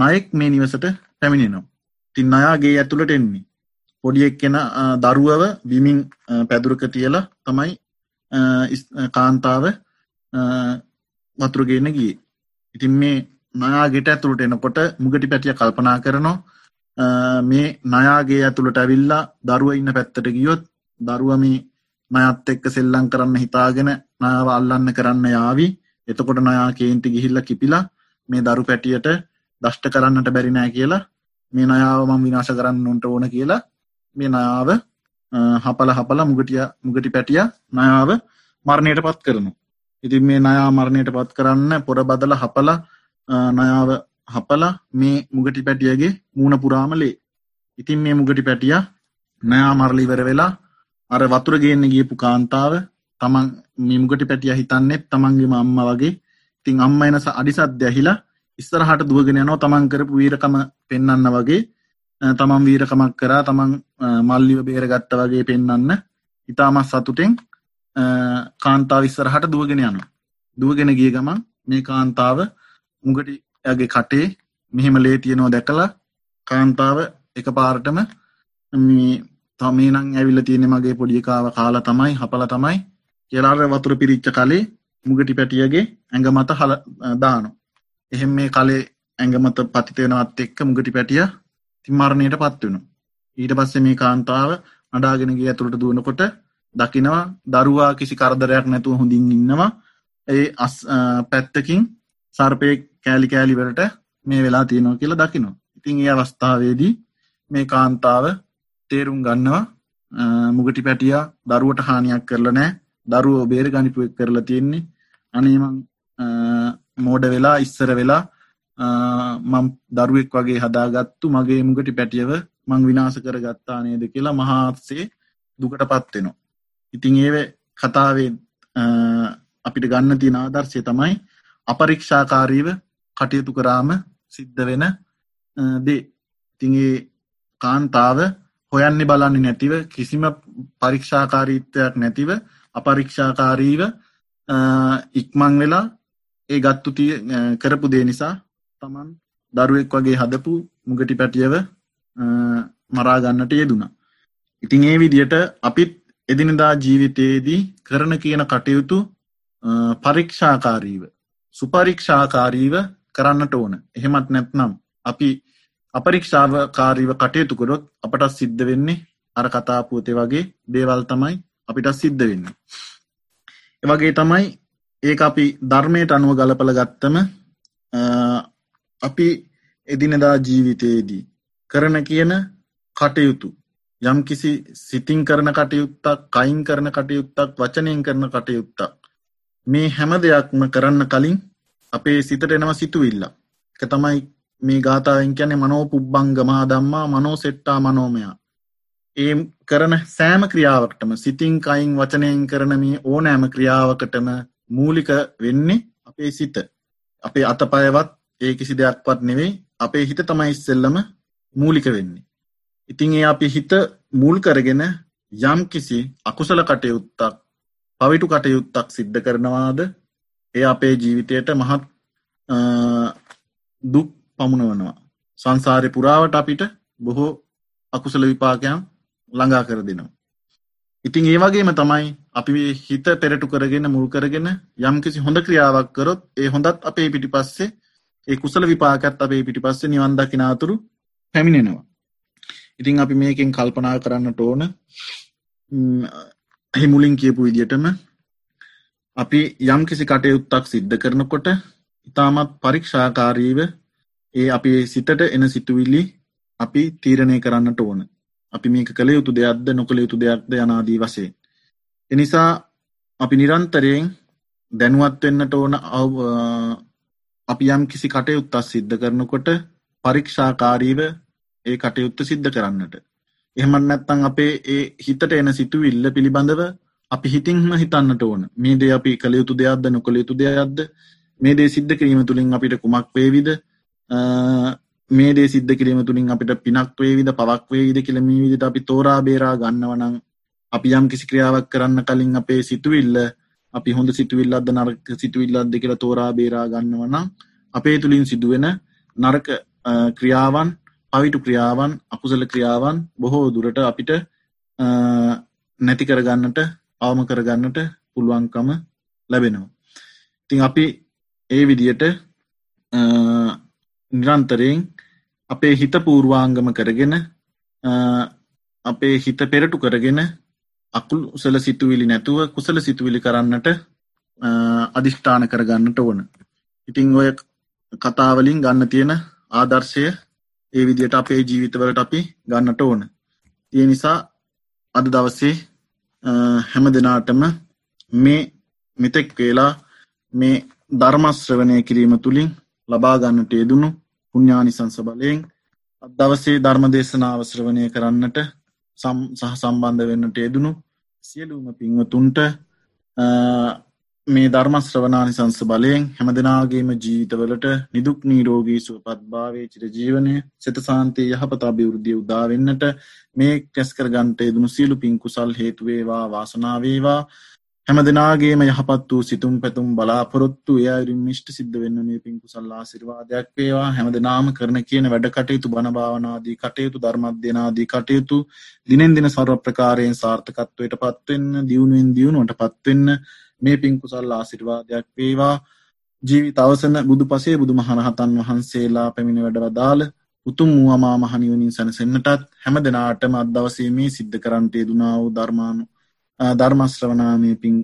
නයෙක් මේ නිවසට පැමිණෙනවා. තින් අයාගේ ඇතුළට එන්නේ. පොඩියෙක් කෙන දරුවව බිමින් පැදුරක තියලා තමයි කාන්තාව වතුරගේන්න ගිය ඉතින් මේ නයාගෙට ඇතුළට එනකොට මුගටි පැටිය කල්පනා කරනවා මේ නයාගේ ඇතුළට ඇවිල්ලා දරුව ඉන්න පැත්තට ගියොත් දරුවම නයත් එක්ක සෙල්ලං කරන්න හිතාගෙන නාව අල්ලන්න කරන්න යාවි එතකොට නයා කේන්ති ගිහිල්ල කිපිලා මේ දරු පැටියට දෂ්ට කරන්නට බැරිනෑ කියලා මේ නයාව මං විනාශ කරන්න උන්ට ඕන කියලා මේ නාව හපල හපල මුගටිය මුගටි පැටිය නයාව මරණයට පත් කරනු. ඉතින් මේ නයා මරණයට පත් කරන්න පොර බදල හපල නයාව හපල මේ මුගටි පැටියගේ මූුණ පුරාමලේ ඉතින් මේ මුගටි පැටිය නයා මරලිවර වෙලා අර වතුර ගේන්න ගියපු කාන්තාව තමන් මිමුගටි පැටිය හිතන්නෙත් තමන්ගේ අම්ම වගේ. තින් අම්ම එනස අඩිසත් දැහිලා ඉස්සරහට දුවගෙන යනෝ තමන් කරපු වීරකම පෙන්නන්න වගේ. තමන් වීරකමක් කරා තමන් මල්ලිව බේරගත්ත වගේ පෙන්නන්න. ඉතාමත් සතුටෙන් කාන්තාව ඉස්සරහට දුවගෙන යන දුවගෙන ගිය ගමන් මේ කාන්තාව මුගටි ඇගේ කටේ මෙහෙම ලේ තියනෝ දැකලා කාන්තාව එක පාරටම තමේනං ඇවිල්ල තියෙන මගේ පොඩිකාව කාලා තමයි හපල තමයි කියලාර වතුර පිරිච්ච කලේ මුගටි පැටියගේ ඇඟ මත හල දානු එහෙම මේ කලේ ඇඟමත පතිතයෙනවත් එක්ක මුගටි පැටිය තිමරණයට පත්වනු ඊට පස්සේ මේ කාන්තාව අඩාගෙනගේ ඇතුළට දුවනකොට දකිනවා. දරුවා කිසි කරදරයක් නැතුව හොඳින් ඉන්නවා. ඒ අස් පැත්තකින් සර්පය කෑලි කෑලිවලට මේ වෙලා තියෙනවා කියලා දකිනවා. ඉතින් ඒ අවස්ථාවේදී මේ කාන්තාව තේරුම් ගන්නවා. මුගටි පැටියා දරුවට හානියක් කරල නෑ දරුව බේර ගනිපුවක් කරලා තියෙන්නේ. අනේමං මෝඩ වෙලා ඉස්සර වෙලා මම් දරුවෙක් වගේ හදාගත්තු මගේ මුගටි පැටියව මං විනාස කර ගත්තා නේද කියලා මහාත්සේ දුකට පත්වෙනවා. ඉතිං ඒව කතාවේ අපිට ගන්න තියෙන ආදර්ශය තමයි අපරීක්ෂාකාරීව කටයුතු කරාම සිද්ධ වෙන දේ තිගේ කාන්තාව හොයන්නේ බලන්නේ නැතිව කිසිම පරීක්ෂාකාරීත්වයක් නැතිව අපරීක්ෂාකාරීව ඉක්මං වෙලා ඒ ගත්තු කරපු දේ නිසා තමන් දරුවෙක් වගේ හදපු මුගටි පැටියව මරාගන්නට යෙදුනා. ඉතිං ඒ විදියට අපිත් එදිනදා ජීවිතයේදී කරන කියන කටයුතු පරීක්ෂාකාරීව සුපරීක්ෂාකාරීව කරන්නට ඕන එහෙමත් නැත්නම් අපි අපරීක්ෂාවකාරීව කටයුතුකොරොත් අපටත් සිද්ධ වෙන්නේ අර කතාපුවතේ වගේ දේවල් තමයි අපිට සිද්ධ වෙන්න. එවගේ තමයි ඒ අපි ධර්මයට අනුව ගලපල ගත්තම අපි එදිනදා ජීවිතයේදී කරන කියන කටයුතු යම් කිසි සිතිං කරන කටයුත්තක් කයින් කරන කටයුත්තක් වචනයෙන් කරන කටයුත්තක්. මේ හැම දෙයක්ම කරන්න කලින් අපේ සිතට එනව සිතුවිල්ලා. එක තමයි මේ ගාථාවෙන් කියන්නේ මනෝ පුබ්බංගමා දම්මා මනෝ සෙට්ටා මනෝමයා ඒ කරන සෑම ක්‍රියාවකටම සිතිං කයින් වචනයෙන් කරන මේ ඕනෑම ක්‍රියාවකටම මූලික වෙන්නේ අපේ සිත. අපේ අතපයවත් ඒ කිසි දෙයක්වත් නෙවෙයි අපේ හිත තමයි ඉස්සෙල්ලම මූලික වෙන්නේ. ඉතින් ඒ අපි හිත මුල් කරගෙන යම් කිසි අකුසල කටයුත්තක් පවිටු කටයුත්තක් සිද්ධ කරනවාද ඒ අපේ ජීවිතයට මහත් දුක් පමුණවනවා. සංසාරය පුරාවට අපිට බොහෝ අකුසල විපාකයන් ළඟා කර දෙනවා. ඉතින් ඒ වගේම තමයි අපි හිත පෙරටු කරගෙන මුල් කරගෙන යම් කිසි හොඳ ක්‍රියාවක් කරොත් ඒ හොඳත් අපේ පිටි පස්සේ ඒ කුසල විපාකත් අපේ පිටි පස්සේ නිවන් දකිනාතුරු පැමිණෙනවා. ඉතින් අපි මේකෙන් කල්පනා කරන්නට ඕන එහි මුලින් කියපු විදිටම අපි යම් කිසි කටයුත්තක් සිද්ධ කරනකොට ඉතාමත් පරීක්ෂාකාරීව ඒ අපේ සිතට එන සිතුවිල්ලි අපි තීරණය කරන්නට ඕන. අපි මේක කළ යුතු දෙයක්ද නොකළ යුතු දෙයක්ද යනාදී වසේ එනිසා අපි නිරන්තරයෙන් දැනුවත්වෙන්නට ඕන අපි යම් කිසි කටයුත්තක් සිද්ධ කරනකොට පරීක්ෂාකාරීව ඒ කටයුත්ත සිද්ධ කරන්නට. එහෙමත් නැත්තං අපේ ඒ හිතට එන සිතුවිල්ල පිළිබඳව අපි හිතින්ම හිතන්නට ඕන. මේ දේ අපි කළ යුතු දෙයක්ද නොකළ යුතු දෙයක්ද? මේ දේ සිද්ධ කිරීම තුළින් අපිට කුමක් වේවිද? මේ දේ සිද්ධ කිරීම තුළින් අපිට පිනක් වේවිද පවක් වේවිද කියලමී විදිට අපි තෝරා බේරා ගන්නවනං අපි යම් කිසි ක්‍රියාවක් කරන්න කලින් අපේ සිතුවිල්ල අපි හොඳ සිතුවිල්ලද නරක සිතුවිල්ලත් දෙ කියලා තෝරා බේරා ගන්නවනම් අපේ තුළින් සිදුවෙන නරක ක්‍රියාවන් පවිටු ක්‍රියාවන් අකුසල ක්‍රියාවන් බොහෝ දුරට අපිට නැති කරගන්නට අවම කරගන්නට පුළුවන්කම ලැබෙනවා. ඉතිං අපි ඒ විදියට නිරන්තරයෙන් අපේ හිත පූර්වාංගම කරගෙන අපේ හිත පෙරටු කරගෙන අකුල් උසල සිතුවිලි නැතුව කුසල සිතුවිලි කරන්නට අධිෂ්ඨාන කරගන්නට ඕන. ඉතිං ඔය කතාවලින් ගන්න තියෙන ආදර්ශය ඒ විදියට අපේ ජීවිතවලට අපි ගන්නට ඕන. තිය නිසා අද දවසේ හැම දෙනාටම මේ මෙතෙක් වෙලා මේ ධර්මශ්‍රවනය කිරීම තුළින් ලබාගන්නට යෙදුණු පුුණ්ඥානිසංස බලයෙන් අදවසේ ධර්ම දේශනාව ශ්‍රවනය කරන්නට සහ සම්බන්ධ වෙන්නට යෙදුණු සියලූම පින්වතුන්ට මේ ධර්මශ්‍රවනානිසංස බලයෙන් හැම දෙනාගේම ජීවිතවලට නිදුක් නීරෝගී සුවපත්භාවේ චිරජීවනය සෙත සාන්තයේ යහපත අභිවෘද්ධිය උදාවෙන්නට මේ කැස්කර ගන්ටේ දුනු සියලු පින්කුසල් හේතුවේවා වාසනාවේවා හැම දෙනාගේම යහපත් වූ සිතුම් පැතුම් බලාපොරොත්තු එයරින් මිෂ්ට සිද්ධ වෙන්න මේ පින්කුසල්ලා සිරවාදයක් වේවා. හැම දෙනාම කරන කියන වැඩ කටයුතු බණභාවනාදී කටයුතු ධර්මධ්‍යනාදී කටයුතු දිනෙන් දින සර්ව ප්‍රකාරයෙන් සාර්ථකත්වයට පත්වෙන්න දියුණුවෙන් දියුණුවට පත්වෙන්න මේ පින්කුසල් ආසිර්වාදයක් වේවා. ජීවිත අවසන බුදු පසේ බුදු මහරහතන් වහන්සේලා පැමිණි වැඩ වදාළ උතුම් වූ අමා මහනිවනින් සැනසෙන්න්නටත් හැම දෙනාටම අදවසේ මේ සිද්ධ කරන්ටේ දුනා වූ ධර්මානු ධර්මශ්‍රවනාමය පින්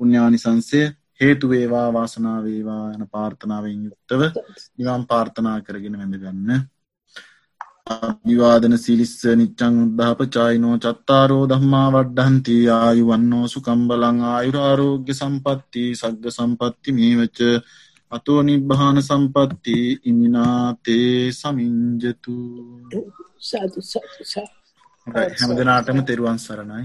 පුුණ්ඥානිසන්සය හේතුවේවා වාසනාවේවා යන පාර්ථනාවෙන් යුක්තව නිවම් පාර්ථනා කරගෙන වැඳගන්න. අභිවාදන සිලිස්ස නිච්චං උද්ධාපචායිනෝ චත්තාරෝ දම්මා වඩ්ඩන්ති ආයු වන්නෝ සුකම්බලං ආයුරාරෝග්‍ය සම්පත්ති සග්ග සම්පත්ති මේවච අතෝ නිබ්භාන සම්පත්ති ඉමිනාතේ සමින්ජතු හැම දෙනාටම තෙරුවන් සරණයි